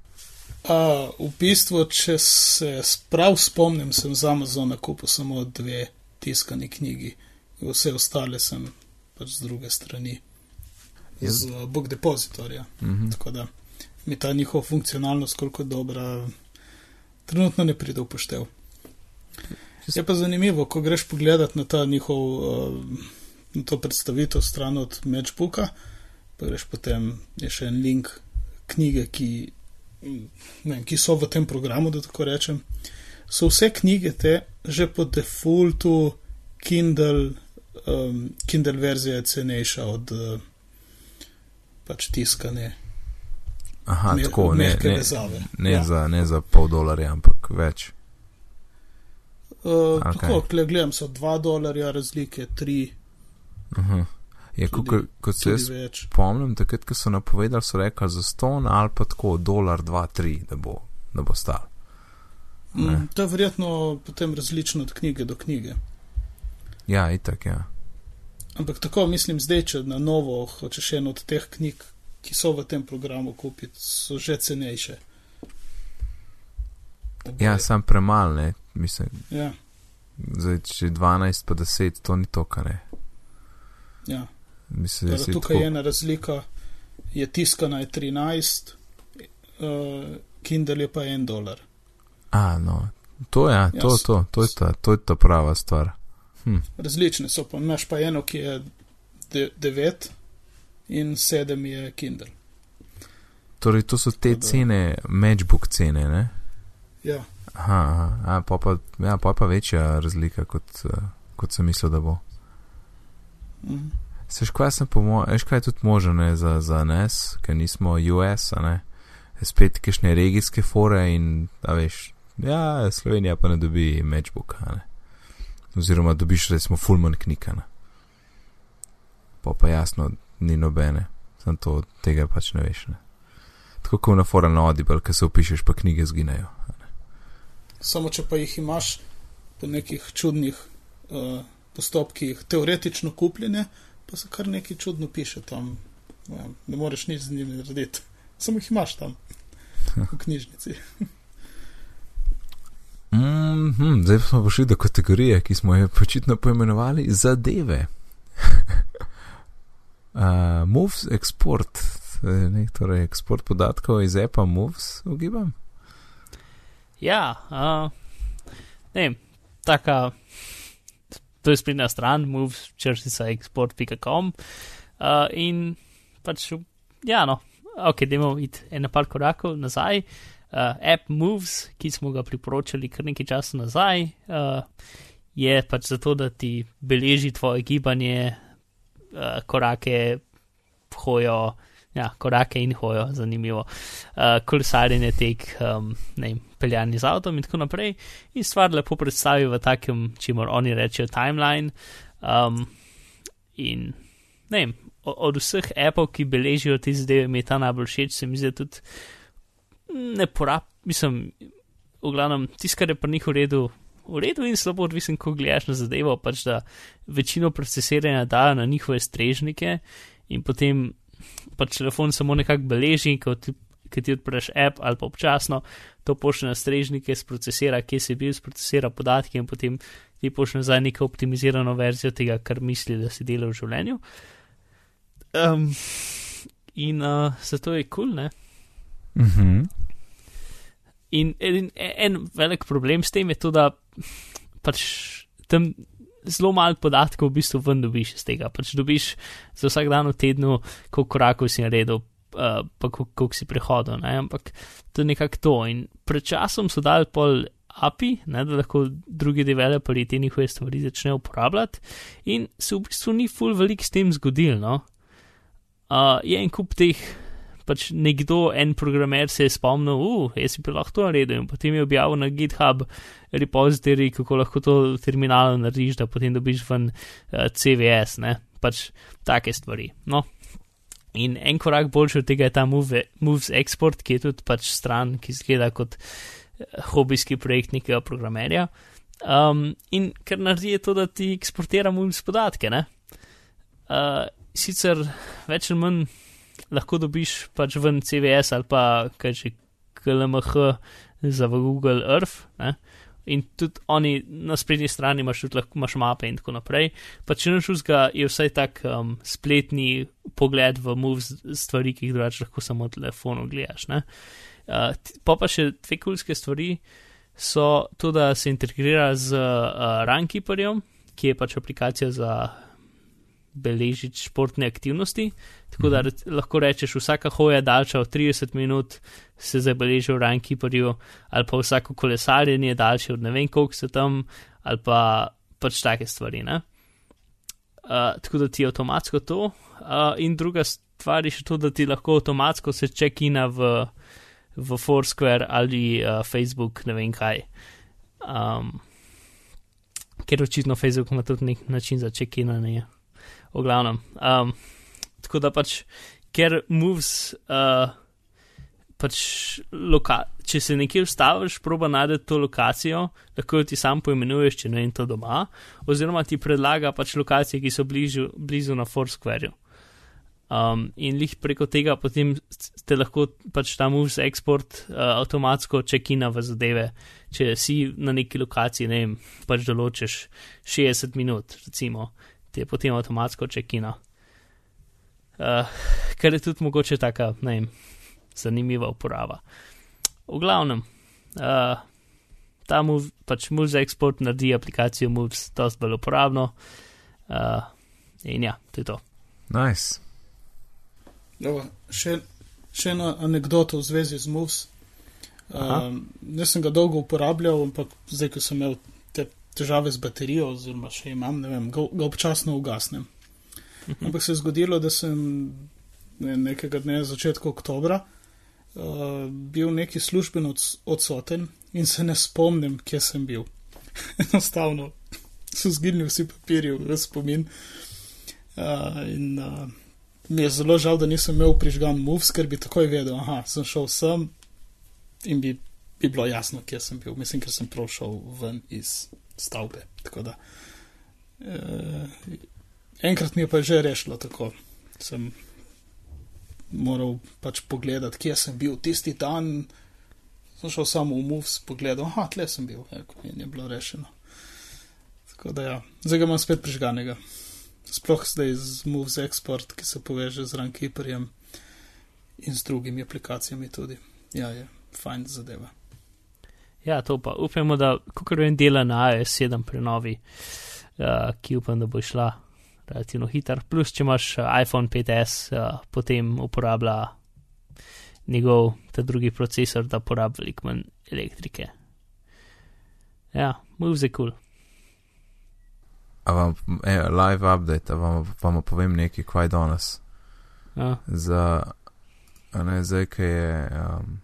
Uh, v bistvu, če se prav spomnim, sem z Amazona kupil samo dve tiskani knjigi, vse ostale sem pač z druge strani, z uh, Book Depositorja. Mhm. Tako da mi ta njihova funkcionalnost, koliko je dobra, trenutno ne pride v poštev. Je pa zanimivo, ko greš pogledat na ta njihov, uh, na to predstavitev stran od Matchbooka, pa greš potem, je še en link knjige, ki, mm, ne, ki so v tem programu, da tako rečem. So vse knjige te že po defaultu Kindle, um, Kindle verzija je cenejša od uh, pač tiskane. Aha, me- tako, ne, ne, vezave. ne, Ja. za, ne za pol dolarja, ampak več. Uh. Kako, okay. gledam, so 2 dolarja razlike, 3, Aha. Je, Tudi- kot, kot se jaz več. spomnim, takrat, ko so napovedali, so rekli za ston ali pa tako dolar, dva, tri, da bo, da bo stal. Ne. Mm, to je verjetno potem različno od knjige do knjige. Ja, itak, ja. Ampak tako mislim, zdaj, če na novo hočeš eno od teh knjig, ki so v tem programu kupiti, so že cenejše. Ja, sam premal, ne, mislim, ja, zdaj, če 12 pa 10, to ni to, kar je. ja. Mislim, si tukaj tako, je ena razlika, je tiskana je 13, uh, Kindle je pa 1 dolar. A, no, to je, ja, to, Ja, s- to, to je ta, to je ta prava stvar. Hm. Različne so pa, imaš pa eno, ki je 9 in 7 je Kindle. Torej, to so te Tako da- cene, matchbook cene, ne? Ja, Aha, aha, a, pa, pa, ja, pa pa večja razlika, kot, uh, kot sem mislil, da bo. mhm. Seš, kaj sem po mojem, veš, kaj je tudi možno ne, za, za nas, ker nismo US, a ne? Spet kišne regijske fore in, a veš, ja, Slovenija pa ne dobi matchbook, a ne? Oziroma dobiš recimo Fulman knjika, ne? Pa pa jasno, ni nobene, sem to, tega pač ne veš, ne? Tako kot na fora na Audible, ker se upišeš, pa knjige zginejo. Samo če pa jih imaš po nekih čudnih uh, postopkih teoretično kupljene, pa se kar nekaj čudno piše tam. Ja, ne moreš nič z njimi narediti. Samo jih imaš tam v [LAUGHS] knjižnici. Mm -hmm, zdaj smo prišli do kategorije, ki smo jo počitno poimenovali zadeve. [LAUGHS] uh, moves export, eh, ne, torej eksport podatkov iz Apple Moves, ugibam. Ja, uh, ne taka, to je spletna stran, moves, črtica export.com uh, in pač, ja, no, ok, dajmo iti eno par korakov nazaj. Uh, app Moves, ki smo ga priporočali kar nekaj časa nazaj, uh, je pač zato, da ti beleži tvoje gibanje, uh, korake, hojo, ja, korake in hojo, zanimivo uh, kolesarjenje tek, um, ne vem, peljanje z avtom in tako naprej. In stvar lepo predstavi v takem, čemur oni rečejo timeline. Um, in ne vem, od vseh appov, ki beležijo te zadeve, mi je ta najbolj všeč, se mi zdi tudi ne porab, mislim, v glavnem, tisto, kar je pri njih v redu, v redu in slabo, odvisen, ko gledaš na zadevo, pač da večino procesiranja dajo na njihove strežnike in potem pač telefon samo nekako beleži, ko ti, ko ti odpreš app ali pa občasno to pošlje na strežnike, sprocesira, kje si bil, sprocesira podatke in potem ti pošlje nazaj neko optimizirano verzijo tega, kar misli, da si dela v življenju. Um, in uh, zato je kul, cool, ne? Mhm. In en, en velik problem s tem je to, da pač tam zelo malo podatkov v bistvu ven dobiš iz tega. Pač dobiš za vsak dan v tednu, koliko korakov si naredil, uh, pa koliko si prehodil. Ne? Ampak to je nekako to. In pred časom so dali pol API, ne, da lahko drugi developerji te njihove stvari začnejo uporabljati. In se v bistvu ni full velik s tem zgodil. No? Uh, je en kup teh pač nekdo, en programer se je spomnil, uh, jaz bi lahko to naredil in potem je objavil na GitHub repository, kako lahko to v terminalu narediš, da potem dobiš ven uh, eh, CVS, ne, pač take stvari. No. In en korak boljši od tega je ta Move, Moves Export, ki je tudi pač stran, ki zgleda kot uh, hobijski projekt nekega programerja. Um, in ker naredi je to, da ti eksportira Moves podatke, ne. Uh, sicer več ali manj lahko dobiš pač ven CVS ali pa kaj že KLMH za Google Earth. Ne? In tudi oni na sprednji strani imaš tudi lahko imaš mape in tako naprej. Pa če noč vzga, je vsaj tak um, spletni pogled v moves stvari, ki jih drugače lahko samo na telefonu gledaš. Uh, pa pa še dve kulske stvari so to, da se integrira z uh, Runkeeperjem, ki je pač aplikacija za beležiti športne aktivnosti. Tako da mhm. lahko rečeš, vsaka hoja daljša od 30 minut se zabeleži v Rankiperju, ali pa vsako kolesarjenje daljše od ne vem koliko se tam, ali pa pač take stvari. Uh, tako da ti je avtomatsko to. Uh, in druga stvar je še to, da ti lahko avtomatsko se čekina v, v Foursquare ali uh, Facebook, ne vem kaj. Um, ker očitno Facebook ima tudi nek način za čekinanje v glavnem. Um, tako da pač, ker moves, uh, pač loka, če se nekje ustaviš, proba najti to lokacijo, lahko jo ti sam poimenuješ, če ne in to doma, oziroma ti predlaga pač lokacije, ki so bližu, blizu na Foursquare. Um, in lih preko tega potem te lahko pač ta moves export uh, avtomatsko čekina v zadeve. Če si na neki lokaciji, ne vem, pač določiš 60 minut, recimo, ti je potem avtomatsko čekina. Uh, kar je tudi mogoče taka, ne vem, zanimiva uporaba. V glavnem, uh, ta move, pač move za eksport naredi aplikacijo Moves dosti bolj uporabno. Uh, in ja, to je to. Nice. Evo, še, še ena anekdota v zvezi z Moves. Um, nisem ga dolgo uporabljal, ampak zdaj, ko sem imel težave z baterijo, oziroma še imam, ne vem, ga, ga občasno ugasnem. Ampak se je zgodilo, da sem ne, nekega dne začetka oktobra uh, bil neki služben od, odsoten in se ne spomnim, kje sem bil. [LAUGHS] Enostavno so zginili vsi papirji v spomin. Uh, in uh, mi je zelo žal, da nisem imel prižgan Moves, ker bi takoj vedel, da sem šel sem in bi, bi bilo jasno, kje sem bil. Mislim, ker sem prošel ven iz stavbe. Da, eh, enkrat mi je pa že rešilo tako. Sem moral pač pogledati, kje sem bil tisti dan. Sem šel samo v Moves, pogledal, ah, tle sem bil, in je bilo rešeno. Tako da, ja, zdaj ga imam spet prižganega. Sploh zdaj z Moves Export, ki se poveže z Runkeeperjem in z drugimi aplikacijami tudi. Ja, je fajn zadeva. Ja, to pa upamo, da kar vem dela na AS7 prenovi, uh, ki upam, da bo šla relativno hiter. Plus, če imaš uh, iPhone 5S, uh, potem uporablja njegov ta drugi procesor, da porabi veliko manj elektrike. Ja, moves je kul. Cool. Vam, e, live update, vam, vam povem nekaj, kaj danes. Ja. Za, ne, zdaj, ki je. Um,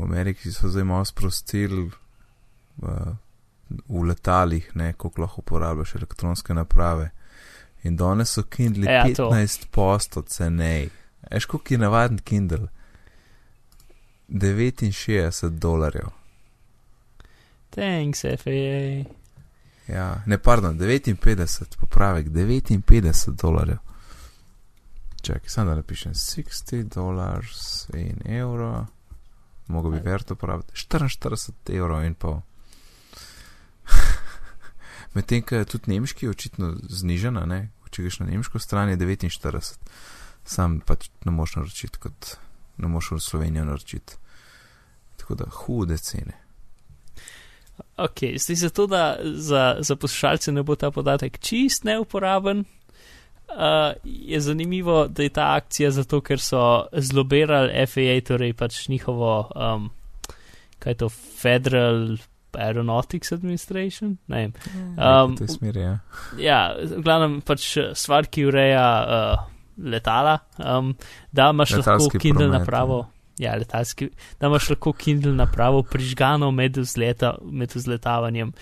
v Ameriki so zdaj malo sprostili v, v letalih, ne, koliko lahko uporabljaš elektronske naprave. In danes so Kindle ja, 15 posto cenej. Eš, koliko je navaden Kindle? 69 dolarjev. Thanks, FAA. Ja, ne, pardon, 59, popravek, 59 dolarjev. Čakaj, samo da napišem 60 dolarjev in evro, mogo bi verto praviti, 44 evrov in pol. [LAUGHS] Medtem, ko je tudi nemški očitno znižena, ne, če greš na nemško stran, je 49. Sam pač ne moš naročiti, kot ne moš v Slovenijo naročiti. Tako da hude cene. Ok, zdaj zato, da za, za poslušalce ne bo ta podatek čist neuporaben, uh, je zanimivo, da je ta akcija zato, ker so zlobirali FAA, torej pač njihovo, um, kaj je to, Federal Aeronautics Administration, ne vem. Um, Um, v tej smeri, ja. Ja, v glavnem pač stvar, ki ureja uh, letala, um, da imaš lahko Letalski Kindle promet, napravo. Ja, letalski, da imaš lahko Kindle napravo prižgano med, vzleta, med vzletavanjem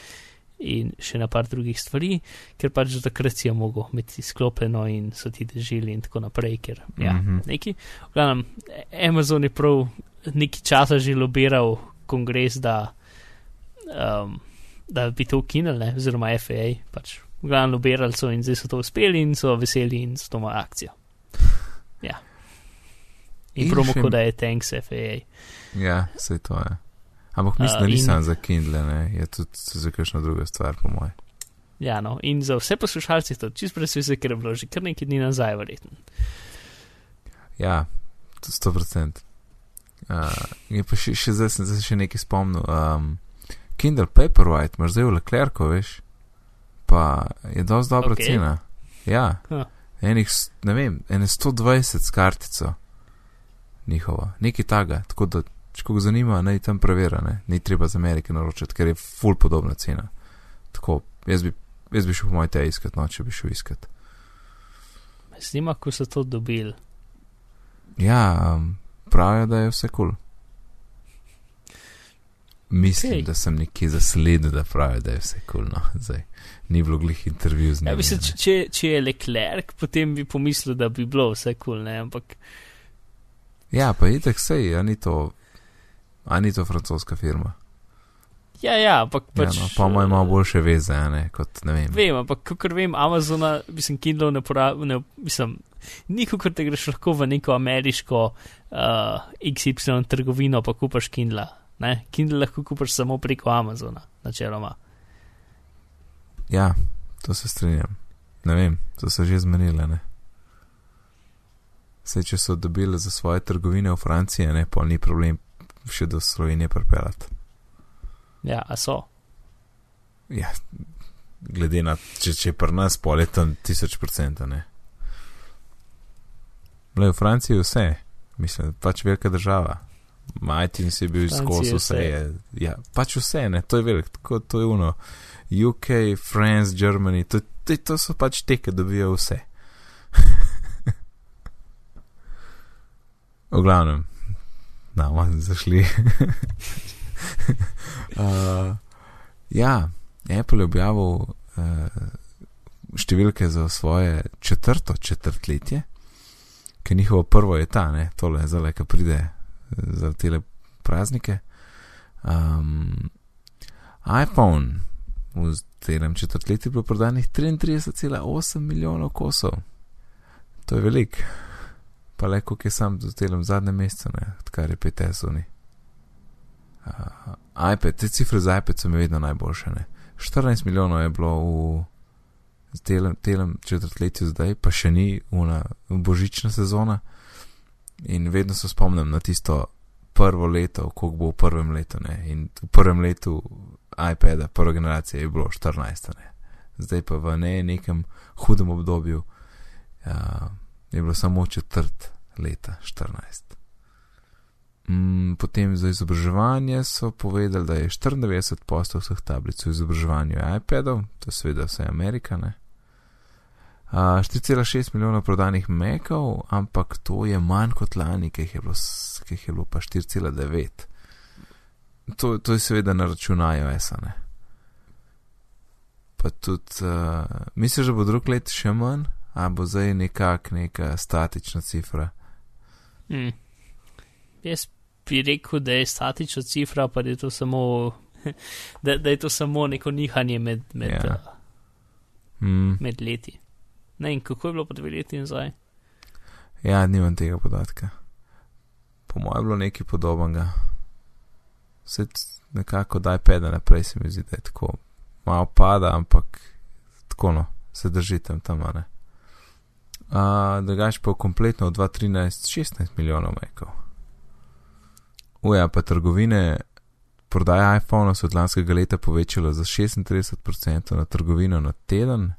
in še na par drugih stvari, ker pač do takrat si je mogel imeti sklopljeno in so ti držili in tako naprej, ker ja, Mhm. neki. V glavnem, Amazon je prav nekaj časa že lobiral kongres, da, um, da bi to ukinili, oziroma FAA, pač v glavnem lobirali so in zdaj so to uspeli in so veseli in so to imajo akcijo. Ja. In, In promo koda je Thanks FAA. Ja, vse to je. Ampak mislim, da ni in- samo za Kindle, ne? je tudi za kakšno drugo stvar, po mojem. Ja, no, in za vse poslušalce je to čist brez veze, ker je bilo že kar nekaj dni nazaj, verjetno. Ja, to 100%. Uh, in pa še, še zdaj sem se še nekaj spomnil. Um, Kindle Paperwhite, imaš zdaj v Leclercu, veš, pa je dosti dobra Ok. okay. cena. Ja, Ha. enih, ne vem, ene 120 s kartico njihova, nekaj taga, tako da, če koga zanima, naj tam prevera, ne, ni treba z Amerike naročati, ker je full podobna cena. Tako, jaz bi, jaz bi šel po moj te iskat, no, če bi šel iskat. Me zanima, ko so to dobili. Ja, um, pravijo, da je vse kul. Cool. Mislim, okay. da sem nekje zasledil, da pravijo, da je vse kul. Cool, no. Zdaj, ni bilo glih intervju z njim. Ja, mislim, če, če, če je Leclerc, potem bi pomislil, da bi bilo vse kul, cool, ne, ampak ja, pa itek sej, a ni to, a ni to francoska firma. ja, ja, ampak Ja, pač. no, pa ima boljše veze, a ne, kot ne vem. Vem, ampak ker vem, Amazona, mislim, Kindle ne uporabljam, mislim, nikakor te greš lahko v neko ameriško uh, XY trgovino, pa kupaš Kindle. Ne? Kindle lahko kupaš samo preko Amazona, načeloma. Ja, to se strinjam. Ne vem, to so že zmenile, ne. Vse, če so dobili za svoje trgovine v Franciji, ne, pa ni problem še do Slovenije pripeljati. Ja, a so. Ja, glede na, če, če je pri nas pol je tam tisoč procent, ne. Le v Franciji je vse, mislim, pač velika država. Majtin si bil skozi je vse, vse. je, ja, pač vse, ne, to je velik, tako to je uno. UK, France, Germany, to, to, to so pač te, ki dobijo vse. [LAUGHS] v glavnem, na, no, zašli. [LAUGHS] uh, ja, Apple je objavil uh, številke za svoje četrto četrtletje, ker njihovo prvo je ta, ne, tole zdaj, ki pride eh, za tele praznike. Um, iPhone v celem četrtletju je bilo prodanih 33,8 milijonov kosov. To je velik. Pa le, koliko je sam v celem zadnjem mesecu, ne, odkar je 5S uni. Uh, iPad, te cifre za iPad so mi vedno najboljše. Ne. 14 milijonov je bilo v telem, telem četrtletju zdaj, pa še ni una božična sezona. In vedno se spomnim na tisto prvo leto, koliko bo v prvem letu. Ne. In v prvem letu iPada, prve generacije, je bilo 14. Ne. Zdaj pa v ne nekem hudem obdobju uh, je bilo samo četrt leta, 14. Mm, potem za izobraževanje so povedali, da je 94 postov vseh tablic v izobraževanju iPadov, to je seveda vse Amerikane. Uh, 4,6 milijonov prodanih Mekov, ampak to je manj kot lani, ki jih je bilo, ki jih je bilo pa 4,9. To, to je seveda na račun iOS-a. ne. Pa tudi, uh, misliš, da bo drug let še manj, a bo zdaj nekak neka statična cifra. Hmm. Jaz bi rekel, da je statična cifra, pa da je to samo [LAUGHS] da, da je to samo neko nihanje med, med, Ja. uh, mm, med leti. Ne, in kako je bilo pa dve leti nazaj? ja, nimam tega podatka. Po mojem je bilo nekaj podobnega. Vse nekako da iPad naprej se mi zdi, da je tako malo pada, ampak tako no, se drži tam ne. Uh, drugač pa kompletno v 2013 16 milijonov mekov. Uja, pa trgovine, prodaja iPhona se od lanskega leta povečala za 36% na trgovino na teden,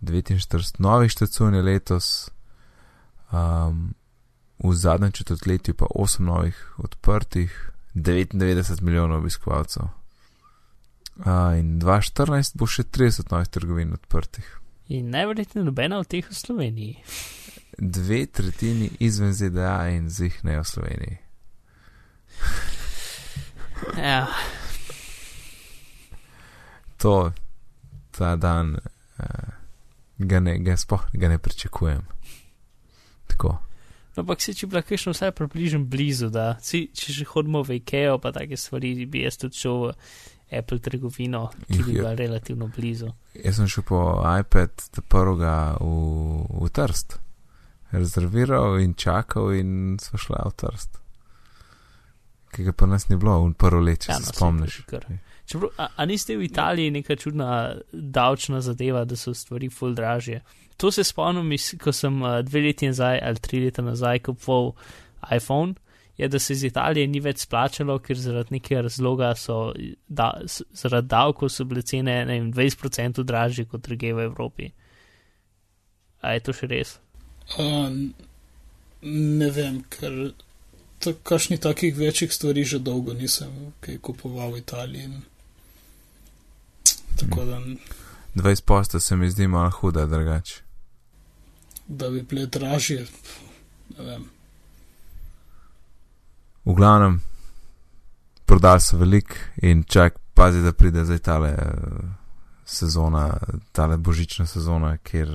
49 novih štacun je letos, um, v zadnjem četrtletju pa 8 novih odprtih, 99 milijonov obiskovalcev. Uh, in 2014 bo še 30 novih trgovin odprtih. In najverjetneje nobena od teh v Sloveniji. Dve tretjini izven ZDA in zih ne v Sloveniji. Ja, To, ta dan, uh, ga ne, ga sploh ga ne pričakujem. Tako. no, ampak si če bi bila kakšno vsaj približno blizu, da si, če že hodimo v IKEA, pa take stvari, bi jaz tudi šel v Apple trgovino, ki bi bila relativno blizu. Jaz sem šel po iPad ta prvega v, v Trst, rezerviral in čakal, in smo šla v Trst. Ki ga pa nas ni bilo, v prvo let, če Ja, no, se spomniš. Čeprav, a, a niste v Italiji neka čudna davčna zadeva, da so stvari ful dražje? To se spomnim, ko sem uh, dve leti nazaj ali tri leta nazaj kupoval iPhone, je, da se iz Italije ni več splačalo, ker zaradi nekega razloga so, da, zaradi davkov so bile cene ne vem, 20% dražje kot druge v Evropi. A je to še res? Uh, ne vem, ker kakšnih takih večjih stvari že dolgo nisem kaj kupoval v Italiji. Tako da, 20 posta se mi zdi malo huda, drugače. da bi bile dražje, ne vem. V glavnem, prodali so velik in čak, pazi, da pride zdaj tale eh, sezona, tale božična sezona, ker,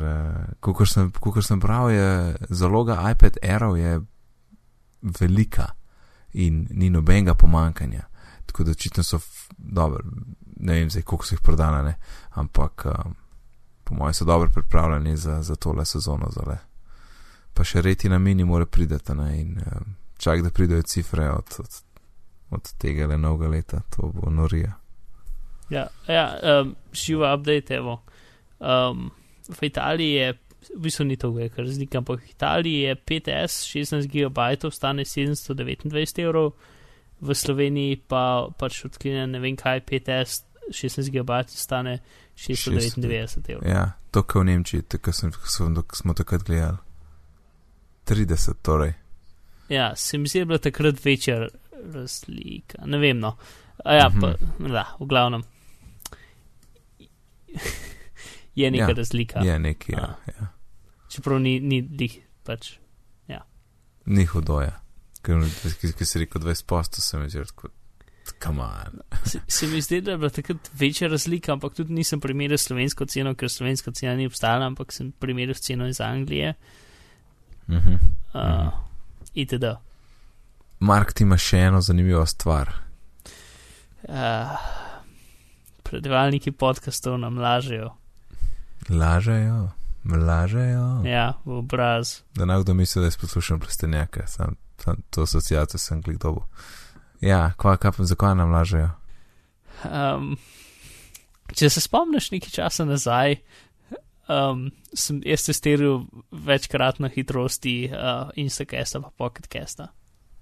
kot sem, kakor sem prav, je zaloga iPad Aero je velika in ni nobenega pomankanja. Tako da očitno so dobro, ne vem zdaj, koliko so jih prodana, ne, ampak um, po mojem so dobro pripravljeni za, za tole sezono. Zale. Pa še reti na mini more prideti ne, in um, čak da pridejo cifre od, od, od tega le novega leta, to bo norija. Ja, ja um, živa update, evo. Um, v Italiji je, v bistvu ni to velika razlika, ampak v Italiji je 5S 16 GB stane 729 evrov, v Sloveniji pa pač odklenjen ne vem kaj 5S 16 GB stane 699 evrov. Ja, to kot v Nemčiji, tako sem, smo takrat gledali. 30, torej. Ja, se mi zdi, da je bila takrat večja razlika. Ne vem, no. A ja, pa, da, v glavnem. je neka Ja, razlika. Je neki, ja, A. ja. Čeprav ni, ni dih, pač. Ni hudoja. Ker ki, ki si rekel 20 posto, sem že tako, come on. Se, se mi zdi, da je bila takrat večja razlika, ampak tudi nisem primerjal slovensko ceno, ker slovenska cena ni obstajala, ampak sem primerjal ceno iz Anglije. Mhm. Uh, Mhm. Itd. Mark, ti ima še eno zanimivo stvar. Uh, predvajalniki podkastov nam lažejo. Lažejo, lažejo. Ja, v obraz. Da ne kdo misli, da jaz poslušam plestenjake, sam, sam to asociacijo sem klik dobo. Ja, kva, kva, zakaj nam lažejo? Um, če se spomniš nekaj časa nazaj, um, sem jaz testiral večkratno hitrosti uh, Instacasta pa Pocketcasta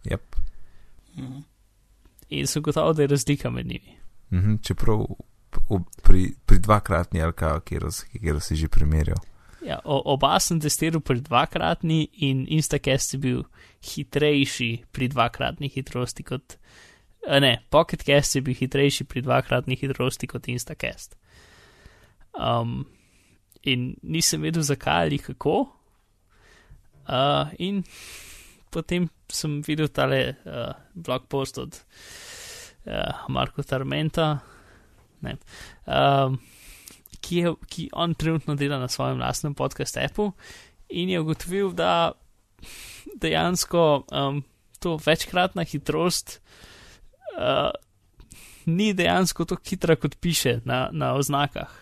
Yep. Mhm. in sem gotovo, da je razlika med njimi. Mhm, čeprav v, pri, pri dvakratni LK, kjer, kjer si že primerjal. Ja, oba sem testiral pri dvakratni in Instacast je bil hitrejši pri dvakratni hitrosti kot. Ne, Pocketcast je bil hitrejši pri dvakratni hitrosti kot Instacast. Um, in nisem vedel, zakaj ali kako. Uh, in potem sem videl tale uh, blog post od uh, Marko Tarmenta, ne, um, ki, je, ki on trenutno dela na svojem lastnem podkastu Apple in je ugotovil, da dejansko um, to večkratna hitrost uh, ni dejansko tako hitra, kot piše na, na oznakah.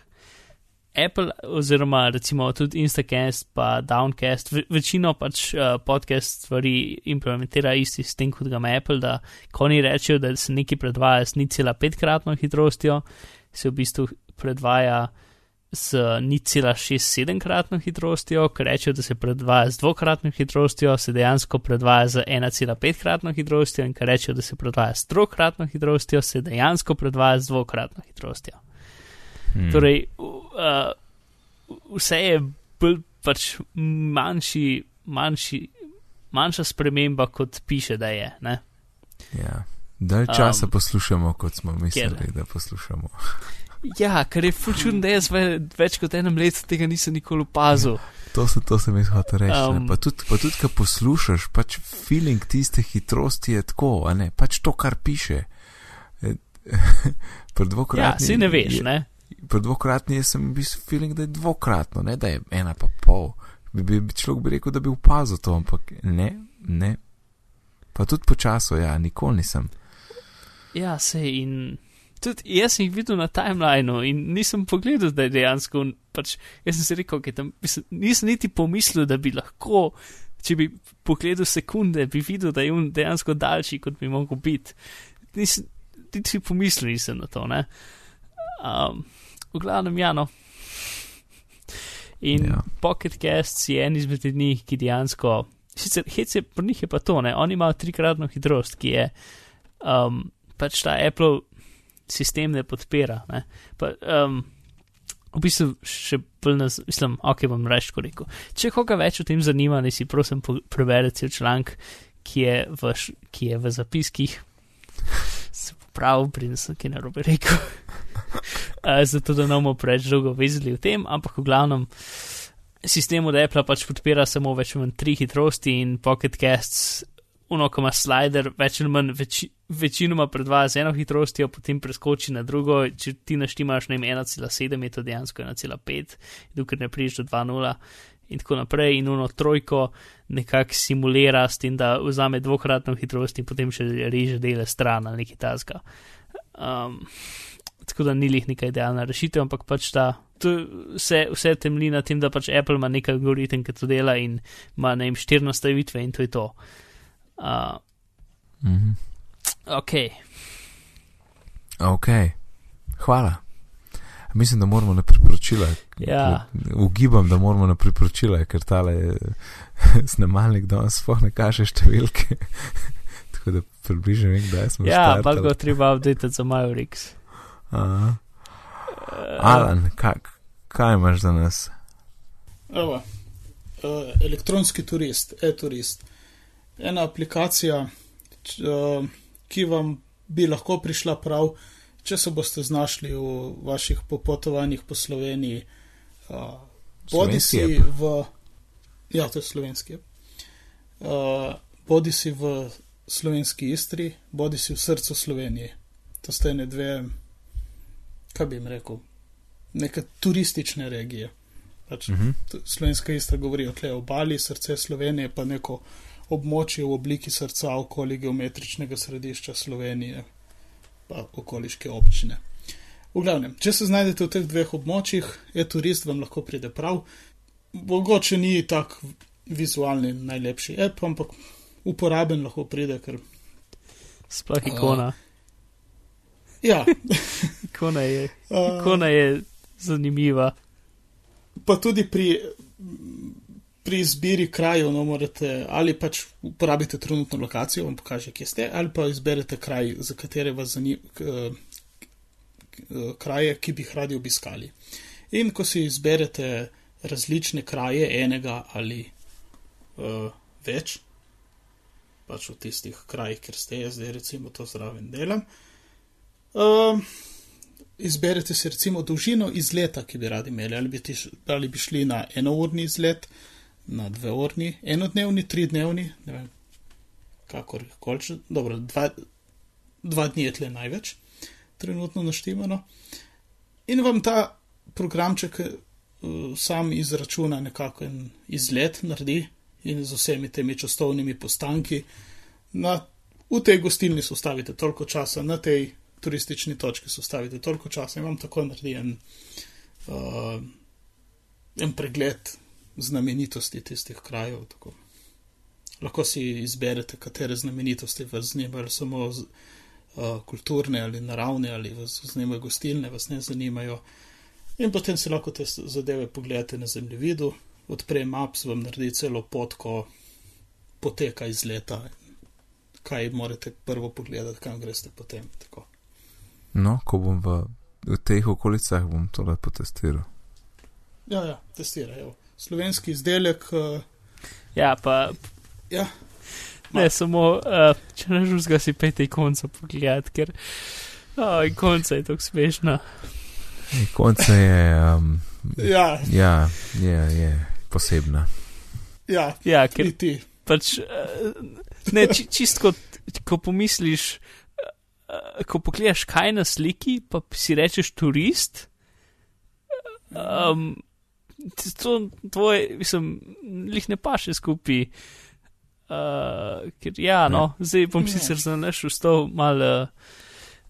Apple, oziroma recimo tudi Instacast, pa Downcast, ve, večino pač uh, podcast stvari implementira isti sistem kot ga ima Apple, da ko oni rečejo, da se nekaj predvaja s 0,5-kratno hitrostjo, se v bistvu predvaja s 0,67-kratno hitrostjo, ko rečejo, da se predvaja z dvokratno hitrostjo, se dejansko predvaja z 1,5-kratno hitrostjo, in ko rečejo, da se predvaja s trokratno hitrostjo, se dejansko predvaja z dvokratno hitrostjo. Hmm. Torej, uh, vse je bolj pač manjši, manjši, manjša sprememba, kot piše, da je. Ne? Ja. Dalj časa Um, poslušamo, kot smo mislili, kjer? da poslušamo. [LAUGHS] Ja, ker je fučun, da jaz ve, več kot enem letu tega nisem nikoli opazil. To, so, to sem jaz hotel reči. Um, Um, pa tudi, pa tudi, ko poslušaš, pač feeling tiste hitrosti je tako, a ne, pač to, kar piše. E, [LAUGHS] Pri Ja, dvokratni. si ne veš, je- ne? Pri dvokratni jaz sem bil feeling, da je dvokratno, ne da je ena pa pol. Bi, bi, bi človek bi rekel, da bi opazil to, ampak ne, ne. Pa tudi po času, ja, nikoli nisem. Ja, se in. Tudi jaz sem jih videl na timelineu in nisem pogledal, da je dejansko. Pač, jaz sem si rekel, okay, tam, mislim, nisem niti pomislil, da bi lahko, če bi pogledal sekunde, bi videl, da je on dejansko daljši, kot bi mogel biti. Nisem niti pomislil nisem na to. Ne? Um, v glavnem, ja, no. In Ja. Pocket Casts je en izmed njih, ki dejansko. Sicer hec je pri njih je pa to, ne, oni imajo trikratno hitrost, ki je um, pač ta Apple sistem ne podpira. Ne. Pa, um, v bistvu še bolj nas, mislim, ok, bom reč ko rekel. Če koga več o tem zanima, ne si prosim po- preberite članek, ki je v, ki je v zapiskih. Se pravi, pri nas je narobe rekel. Uh, zato, da ne bomo preveč dolgo vezili v tem, ampak v glavnem sistem od Apple pač podpira samo več ali manj tri hitrosti in Pocket Casts, uno, ko ima slider, več ali manj veči, večinoma predvaja z eno hitrostjo, potem preskoči na drugo, če ti naštimaš ne vem 1,7, je to dejansko 1,5, dokler ne prideš do 2,0 in tako naprej, in uno trojko nekako simulira s tem, da vzame dvokratno hitrost in potem še reže dele stran ali nekaj tasga. Um, tako da ni lih neka idealna rešitev, ampak pač ta. To vse, vse temelji na tem, da pač Apple ima nekaj algoritem, ki to dela in ima ne vem štiri nastavitve in to je to. Uh, Mhm. ok, Ok, hvala. Mislim, da moramo na priporočila. Ja. Ugibam, da moramo na priporočila, ker tale [LAUGHS] snemalnik danes sploh ne kaže številke. [LAUGHS] Tako da približno vem, kdaj smo ja, pa ga treba update za Mavericks. Aha. Alan, kak, kaj imaš za nas? Evo, uh, elektronski turist, e-turist. Ena aplikacija, č, uh, ki vam bi lahko prišla prav, če se boste znašli v vaših popotovanjih po Sloveniji. Uh, bodi si v. Ja, to je slovenski. Uh, bodi si v slovenski Istri, bodi si v srcu Slovenije. To sta ne dve, kaj bi jim rekel, neke turistične regije. Pač Mhm. t- slovenska istra govori o tle obali, srce Slovenije, pa neko območje v obliki srca okoli geometričnega središča Slovenije, pa okoliške občine. V glavnem, če se znajdete v teh dveh območjih, je turist vam lahko pride prav. Mogoče ni tak vizualni najlepši app, ampak uporaben lahko pride, ker Sploh ikona. ja, [LAUGHS] Ikona je, ikona je zanimiva. pa tudi pri, pri izbiri krajev, no, morate ali pač uporabite trenutno lokacijo, vam pokaže, kje ste, ali pa izberete kraj, za katere vas zanima, kraje, ki bi jih radi obiskali. In ko si izberete različne kraje, enega ali uh, več, pač v tistih krajih, kjer ste, jaz zdaj recimo to zraven delam. Uh, izberete si recimo dolžino izleta, ki bi radi imeli, ali bi, tiš, ali bi šli na enourni izlet, na dveurni, enodnevni, tridnevni, ne vem, kakor koli, dobro, dva, dva dni je tle največ, trenutno naštimano. In vam ta programček uh, sam izračuna nekako en izlet, naredi in z vsemi temi častovnimi postanki. Na, v tej gostilni se ustavite toliko časa, na tej turistični točki se ustavite toliko časa in vam tako naredi en, uh, en pregled znamenitosti tistih krajev. Tako. Lahko si izberete, katere znamenitosti vas zanimajo, samo z, uh, kulturne ali naravne, ali vas zanimajo gostilne, vas ne zanimajo. In potem si lahko te zadeve pogledate na zemljevidu, odpre maps, vam naredi celo pot, ko poteka iz leta. Kaj morate prvo pogledati, kam greste potem. Tako. No, ko bom v, v teh okolicah, bom to lepo testiral. Ja, ja, testirajo. Slovenski izdelek. Uh, Ja, pa ja, ne samo, uh, če ne žuzga si pete ikonco pogledati, ker oh, ikonca je tako smešna. Ej, Konce je, um, ja, ja, je, je posebna. ja, Ja, ker ti pač, uh, ne, či, čist kot, ko pomisliš, ko pogledaš kaj na sliki, pa si rečeš turist. Um, to tvoje, mislim, lih ne paše skupaj. Uh, ker ja, no, zdaj bom Ne. sicer za naš ustal mal uh,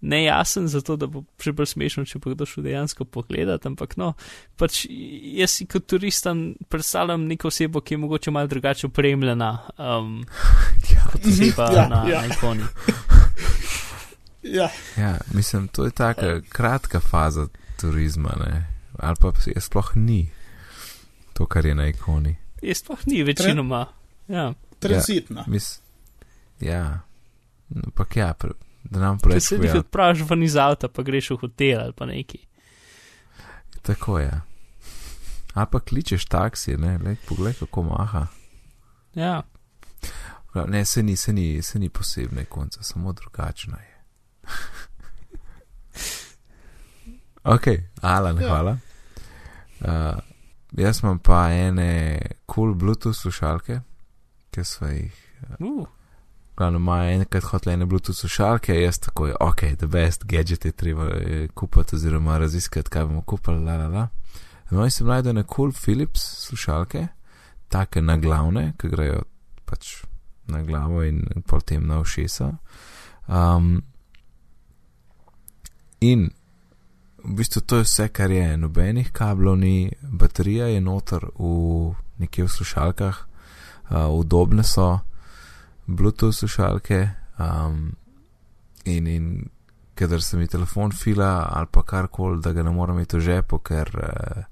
nejasen, zato da bo še bolj smešno, če bo kdo šel dejansko pogledat, ampak no, pač jaz si kot turistam predstavljam neko osebo, ki je mogoče malo drugače opremljena. Um, [LAUGHS] Ja, kot oseba Ja, na, ja. ikoni. [LAUGHS] Ja, ja, mislim, to je taka kratka faza turizma, ne? ali pa je sploh ni to, kar je na ikoni. Je sploh ni večinoma. Ja. tranzitna. Mis, ja, ampak ja, pre, da nam Če se jih preveč odpraviš ven iz avta, pa greš v hotel ali pa neki. Tako je. Ali pa kličeš taksi, ne, le poglej, kako maha. Ja. Ne, se ni, se ni, se ni posebne konca, samo drugačna je. Ok, Alan, Ja. hvala. Uh, jaz imam pa ene cool Bluetooth slušalke, ki so jih. Uh, Glavno ima enkrat hotel ene Bluetooth slušalke, jaz tako je, ok, the best gadget je treba eh, kupiti oziroma raziskati, kaj bomo kupili, la la la. No, in sem najdel ene cool Philips slušalke, take na glavne, ki grejo pač na glavo in potem na ušesa. Um, in v bistvu to je vse, kar je, nobenih kablov ni, baterija je noter v nekje v slušalkah, uh, udobne so, Bluetooth slušalke um, in, in kadar se mi telefon fila ali pa karkoli, da ga ne morem imeti v žepu, ker uh,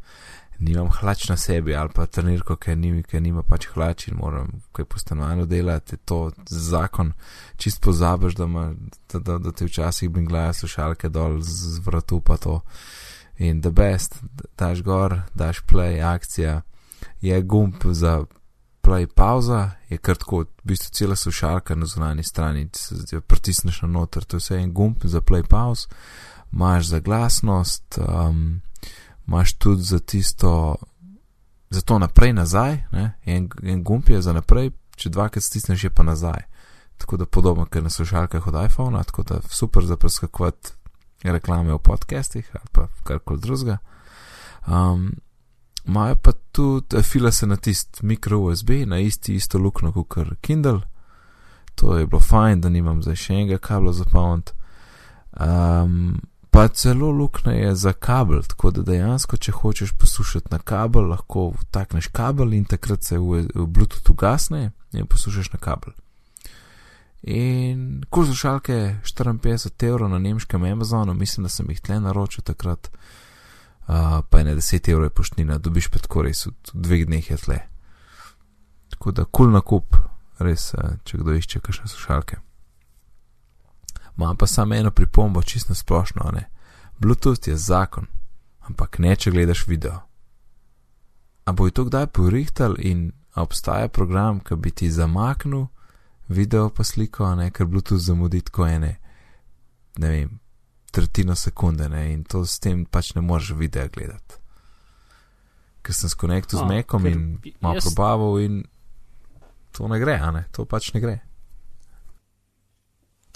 nimam hlač na sebi ali pa trenirko, ker, ni, ker nima pač hlač in moram kaj po stanovanju delati, je to zakon, čist pozabiš, da, ima, da, da, da ti včasih binglajo slušalke dol z, z vratu pa to. In the best, daš gor, daš play, akcija, je gumb za play pauza, je kar tako, v bistvu cela slušalka na zunanji strani, se pritisneš na noter, to je vse en gumb za play pauz, imaš za glasnost, um, imaš tudi za tisto, za to naprej nazaj, ne? en, en gumb je za naprej, če dvakrat stisneš, je pa nazaj. Tako da podobno, ker na slušalkah od iPhona, tako da super za preskakovati reklame v podcastih ali pa karkoli drugega. Um, Imajo pa tudi, fila se na tisti mikro USB, na isti isto luknjo kot Kindle. To je bilo fajn, da nimam zdaj še enega kabla za polnit. Um, pa celo luknja je za kabel, tako da dejansko, če hočeš poslušati na kabel, lahko vtakneš kabel in takrat se v, v Bluetooth ugasne in poslušaš na kabel. In kul slušalke 54 evrov na nemškem Amazonu, mislim, da sem jih tle naročil takrat, uh, pa je ne 10 evrov poštnina, dobiš pa tako res v dveh dneh je tle. Tako da kul nakup, res, uh, če kdo išče kakšne slušalke. Imam pa samo eno pripombo, čisto splošno, ne. Bluetooth je zakon, ampak ne, če gledaš video. A bo je to kdaj porihtal in obstaja program, ki bi ti zamaknil video pa sliko, ne, ker Bluetooth zamudi tako ene, ne vem, tretjino sekunde, ne, in to s tem pač ne moreš videa gledati. Ker sem skonektil z Mekom in malo jaz- probaval in to ne gre, a ne, to pač ne gre.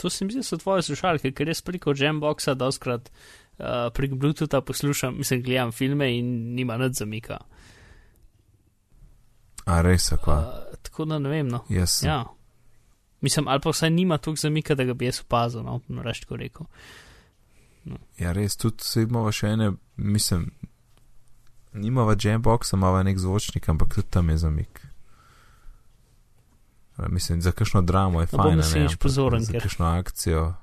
To se mi zdi, so tvoje slušalke, ker jaz preko Jamboxa doskrat uh, prek Bluetootha poslušam, mislim, gledam filme in nima nič zamika. A res, akva, Uh, tako da ne vem, no. sem Ja. Mislim, ali pa vsaj nima toliko zamika, da ga bi jaz opazil, no, no reč tako rekel. Ja, res, tudi se imamo še ene, mislim, nimava jamboxa, imava nek zvočnik, ampak tudi tam je zamik. Mislim, za kakšno dramo je No, fajn. naslednjič pozoren, Za kakšno akcijo.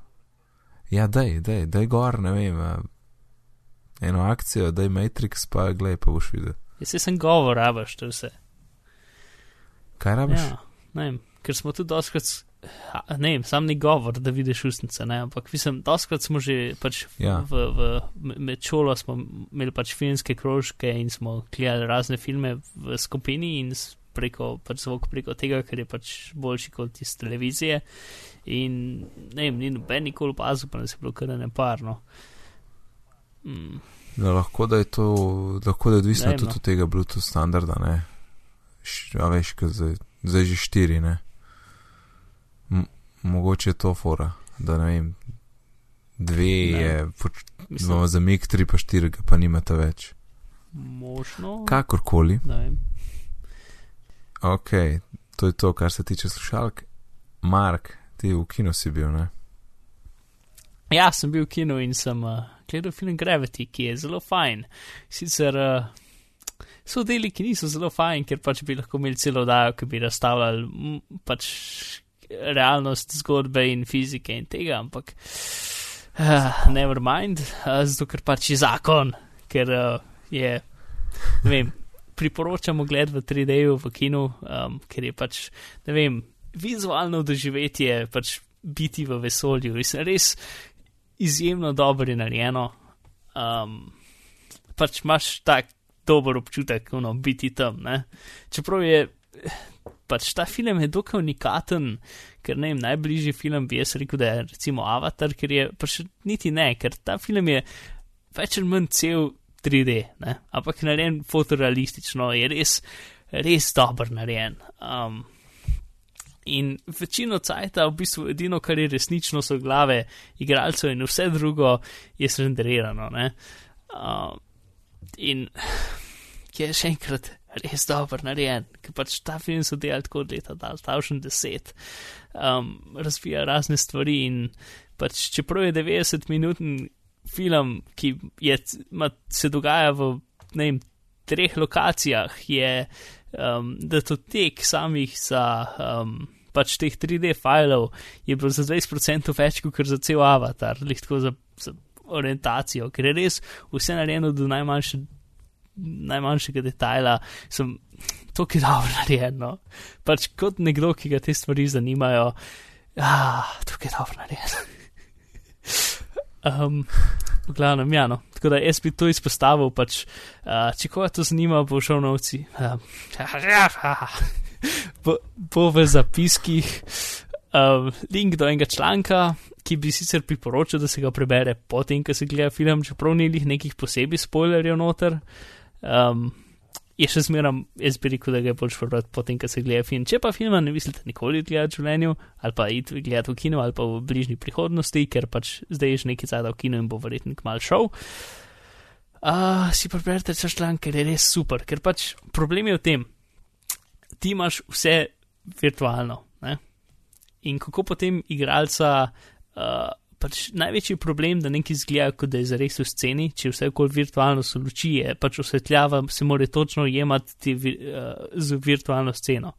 Ja, daj, daj, daj gor, ne vem. a, Eno akcijo, daj Matrix, pa glej, pa boš videl. Jaz se sem govor, rabaš, to vse. Kaj rabiš? Ja, ne vem, ker smo tudi doskrat, ne vem, sam ni govor, da vidiš ustnice, ne, ampak mislim, doskrat smo že pač Ja. v, v, me- med šolo smo imeli pač filmske krožke in smo gledali razne filme v skupini in preko, pač zvok preko tega, ker je pač boljši kot iz televizije. In ne vem, ni noben nikoli opazil, pa nas je bilo kar neparno. Mm, Da, lahko da je to, lahko da je odvisno vem, tudi no. od tega Bluetooth standarda, ne. Š- A veš, ker zdaj, zdaj že štiri, ne. M mogoče je to fora, da ne vem. Dve Ne. je, imamo zamik, tri pa štiri, pa nimate več. možno. Kakorkoli, Ne vem. Ok, to je to, kar se tiče slušalk. Mark, ti v kinu si bil, ne? Ja, sem bil v kinu in sem uh, gledal film Gravity, ki je zelo fajn. Sicer uh, so deli, ki niso zelo fajn, ker pač bi lahko imeli celo oddajo, ki bi razstavljali pač realnost zgodbe in fizike in tega, ampak uh, never mind, uh, zato ker pač je zakon, ker uh, je, ne vem, priporočamo gled v 3D-ju v kinu, um, ker je pač, ne vem, vizualno doživetje pač biti v vesolju. Mislim, res izjemno dobro je narejeno. Um, pač imaš tak dober občutek, no, biti tam. Ne? Čeprav je pač ta film je dokaj unikaten, ker ne vem, najbližji film bi jaz rekel, da je recimo Avatar, ker je pač niti ne, ker ta film je več ali manj cel 3D, ne? ampak narejen fotorealistično, je res, res dober narejen. Um, In večino cajta, v bistvu edino, kar je resnično, so glave igralcev, in vse drugo je srenderirano. Uh, in ki je še enkrat res dobro narejen, ker pač ta film so delali tako od leta 2010, um, razvija razne stvari in pač čeprav je 90-minuten film, ki je, ma, se dogaja v ne vem, treh lokacijah, je um, datotek samih za. Um, pač teh 3D filev je bilo za 20% več kot za cel avatar, lih tako za, za orientacijo, ker je res vse narejeno do najmanjše, najmanjšega detajla, sem to, ki je dobro narejeno. Pač kot nekdo, ki ga te stvari zanimajo, ah, to je dobro narejeno. [LAUGHS] um, v glavnem, ja, no. Tako da jaz bi to izpostavil, pač, uh, če koga to zanima, bo šel novci. Um, [LAUGHS] bo, bo v zapiskih um, link do enega članka, ki bi sicer priporočil, da se ga prebere potem, ko se gleda film, čeprav ni jih nekih posebej spoilerjev noter. Um, je še zmeraj, jaz bi rekel, da ga je bolj prebrati potem, ko se gleda film. Če pa filma ne mislite nikoli gledati v življenju, ali pa iti gledati v kino, ali pa v bližnji prihodnosti, ker pač zdaj je že nekaj cajt v kino in bo verjetno kmal šel. Uh, si preberite ta članek, ker je res super, ker pač problem je v tem, ti imaš vse virtualno. Ne? In kako potem igralca, uh, pač največji problem, da nekaj izgleda, kot da je zares v sceni, če vse okoli virtualno so luči, je pač osvetljava, se mora točno jemati uh, z virtualno sceno.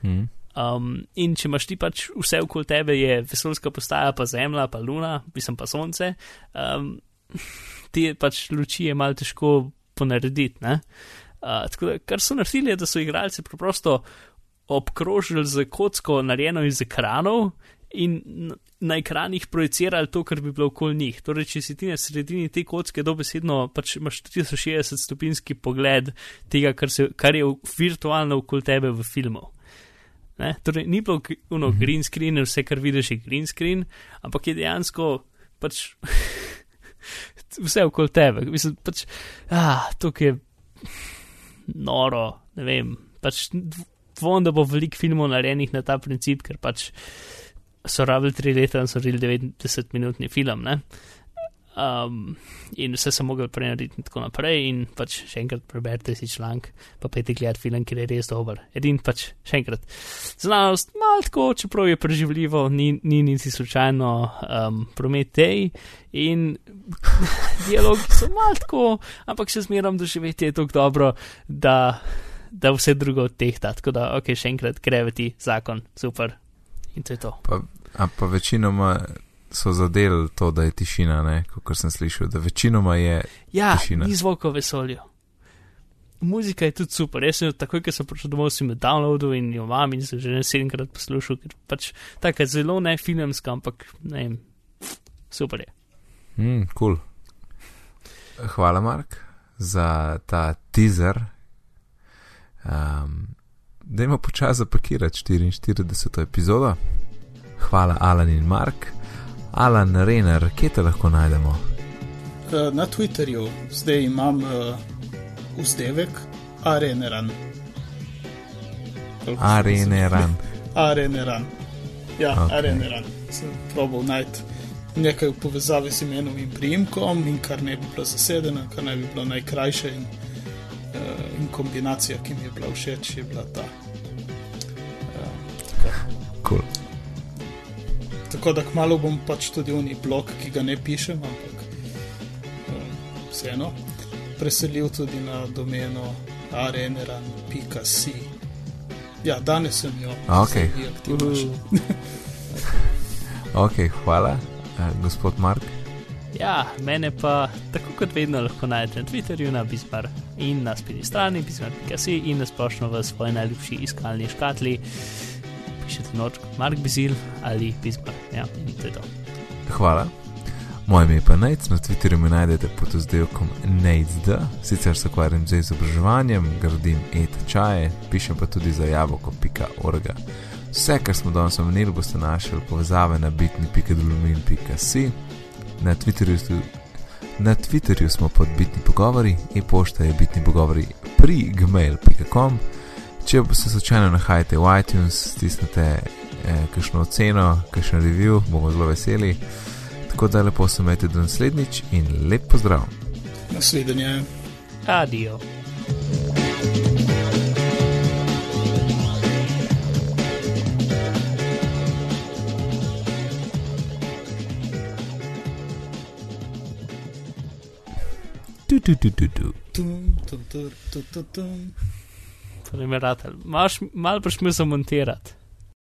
Hmm. Um, in če imaš ti pač vse okoli tebe, je vesoljska postaja, pa Zemlja, pa Luna, pisem pa Sonce, um, [LAUGHS] ti pač luči je malo težko ponarediti. Uh, tako da, kar so naredili, je, da so igralci preprosto obkrožili z kocko, narejeno iz ekranov, in na ekranih projicirali to, kar bi bilo okoli njih. Torej, če si ti na sredini te kocke, dobesedno pač imaš 360 stopinski pogled tega, kar, se, kar je virtualno okoli tebe v filmu. Ne? Torej, ni bilo uno green screen, vse kar vidiš je green screen, ampak je dejansko pač [LAUGHS] vse okoli tebe. Mislim, pač, ah, tukaj je noro, ne vem. Pač dvom, da bo veliko filmov narejenih na ta princip, ker pač so rabili tri leta in so naredili 90-minutni film. Um, in vse sem mogel prenarediti in tako naprej. In pač še enkrat preberite si članek, pa pejte gledati film, ki je res dober. Edin pač še enkrat. Znanost, malo tako, čeprav je preživljivo, ni, ni niti slučajno um, prometej. In [LAUGHS] dialogi so malo tako, ampak še zmeram doživeti je tako dobro, da, da vse drugo odtehta. Tako da, ok, še enkrat, greveti zakon, super. In to je to. Pa, a pa večinoma so zadeli to, da je tišina, kot sem slišal, da večinoma je Ja, tišina. ni zvoka v vesolju. Muzika je tudi super. Jaz sem jo takoj, ko sem prišel domov, sem jo downloadil in jo imam in sem že ne sedemkrat poslušal, ker pač tako je zelo ne filmska, ampak ne vem, super je. Mm, cool. Hvala, Mark, za ta teaser. Um, Dajmo počasi zapakirati 44. epizodo. Hvala, Alan in Mark. Alan Renner, kje te lahko najdemo? Eh, Na Twitterju zdaj imam uh, vzdevek Areneran. Areneran. [LAUGHS] Areneran. Ja, Ok. okay. Areneran. Sem probal najti nekaj v povezavi z imenom in priimkom, in kar ne bi bilo zasedeno, kar naj bi bilo najkrajše. In, uh, kombinacija, ki mi je bila všeč, je bila ta. Uh, tako. Cool. tako da kmalo bom pač tudi unij blog, ki ga ne pišem, ampak um, vseeno preselil tudi na domeno areneran.si. Ja, danes sem jo. Okej. zdaj je aktivna še. [LAUGHS] Ok, hvala, uh, gospod Mark. Ja, mene pa tako kot vedno lahko najdete na Twitterju, na Bizbar in na spletni strani bizbar.si in na splošno v svoji najljubši iskalni škatli. Pišete noč kot Mark Bizil ali Bizbar. Ja, in to je to. Hvala. Moje ime je pa Nec, na Twitterju me najdete pod oddelkom NateD, sicer se ukvarjam z izobraževanjem, gradim e-tečaje, pišem pa tudi za jabolko.org. Vse, kar smo danes omenili, boste našli povezave na bitni.dolomin.si. Na Twitterju, na Twitterju smo pod bitni pogovori, e-pošta je bitni pogovori pri gmail.com. Če se slučajno nahajate v iTunes, stisnete eh, kakšno oceno, kakšen review, bomo zelo veseli. Tako da lepo se imejte do naslednjič in lep pozdrav. Naslednje. Adijo. Tum, tum. Torej, me rad. Malo boš mi zamontirati.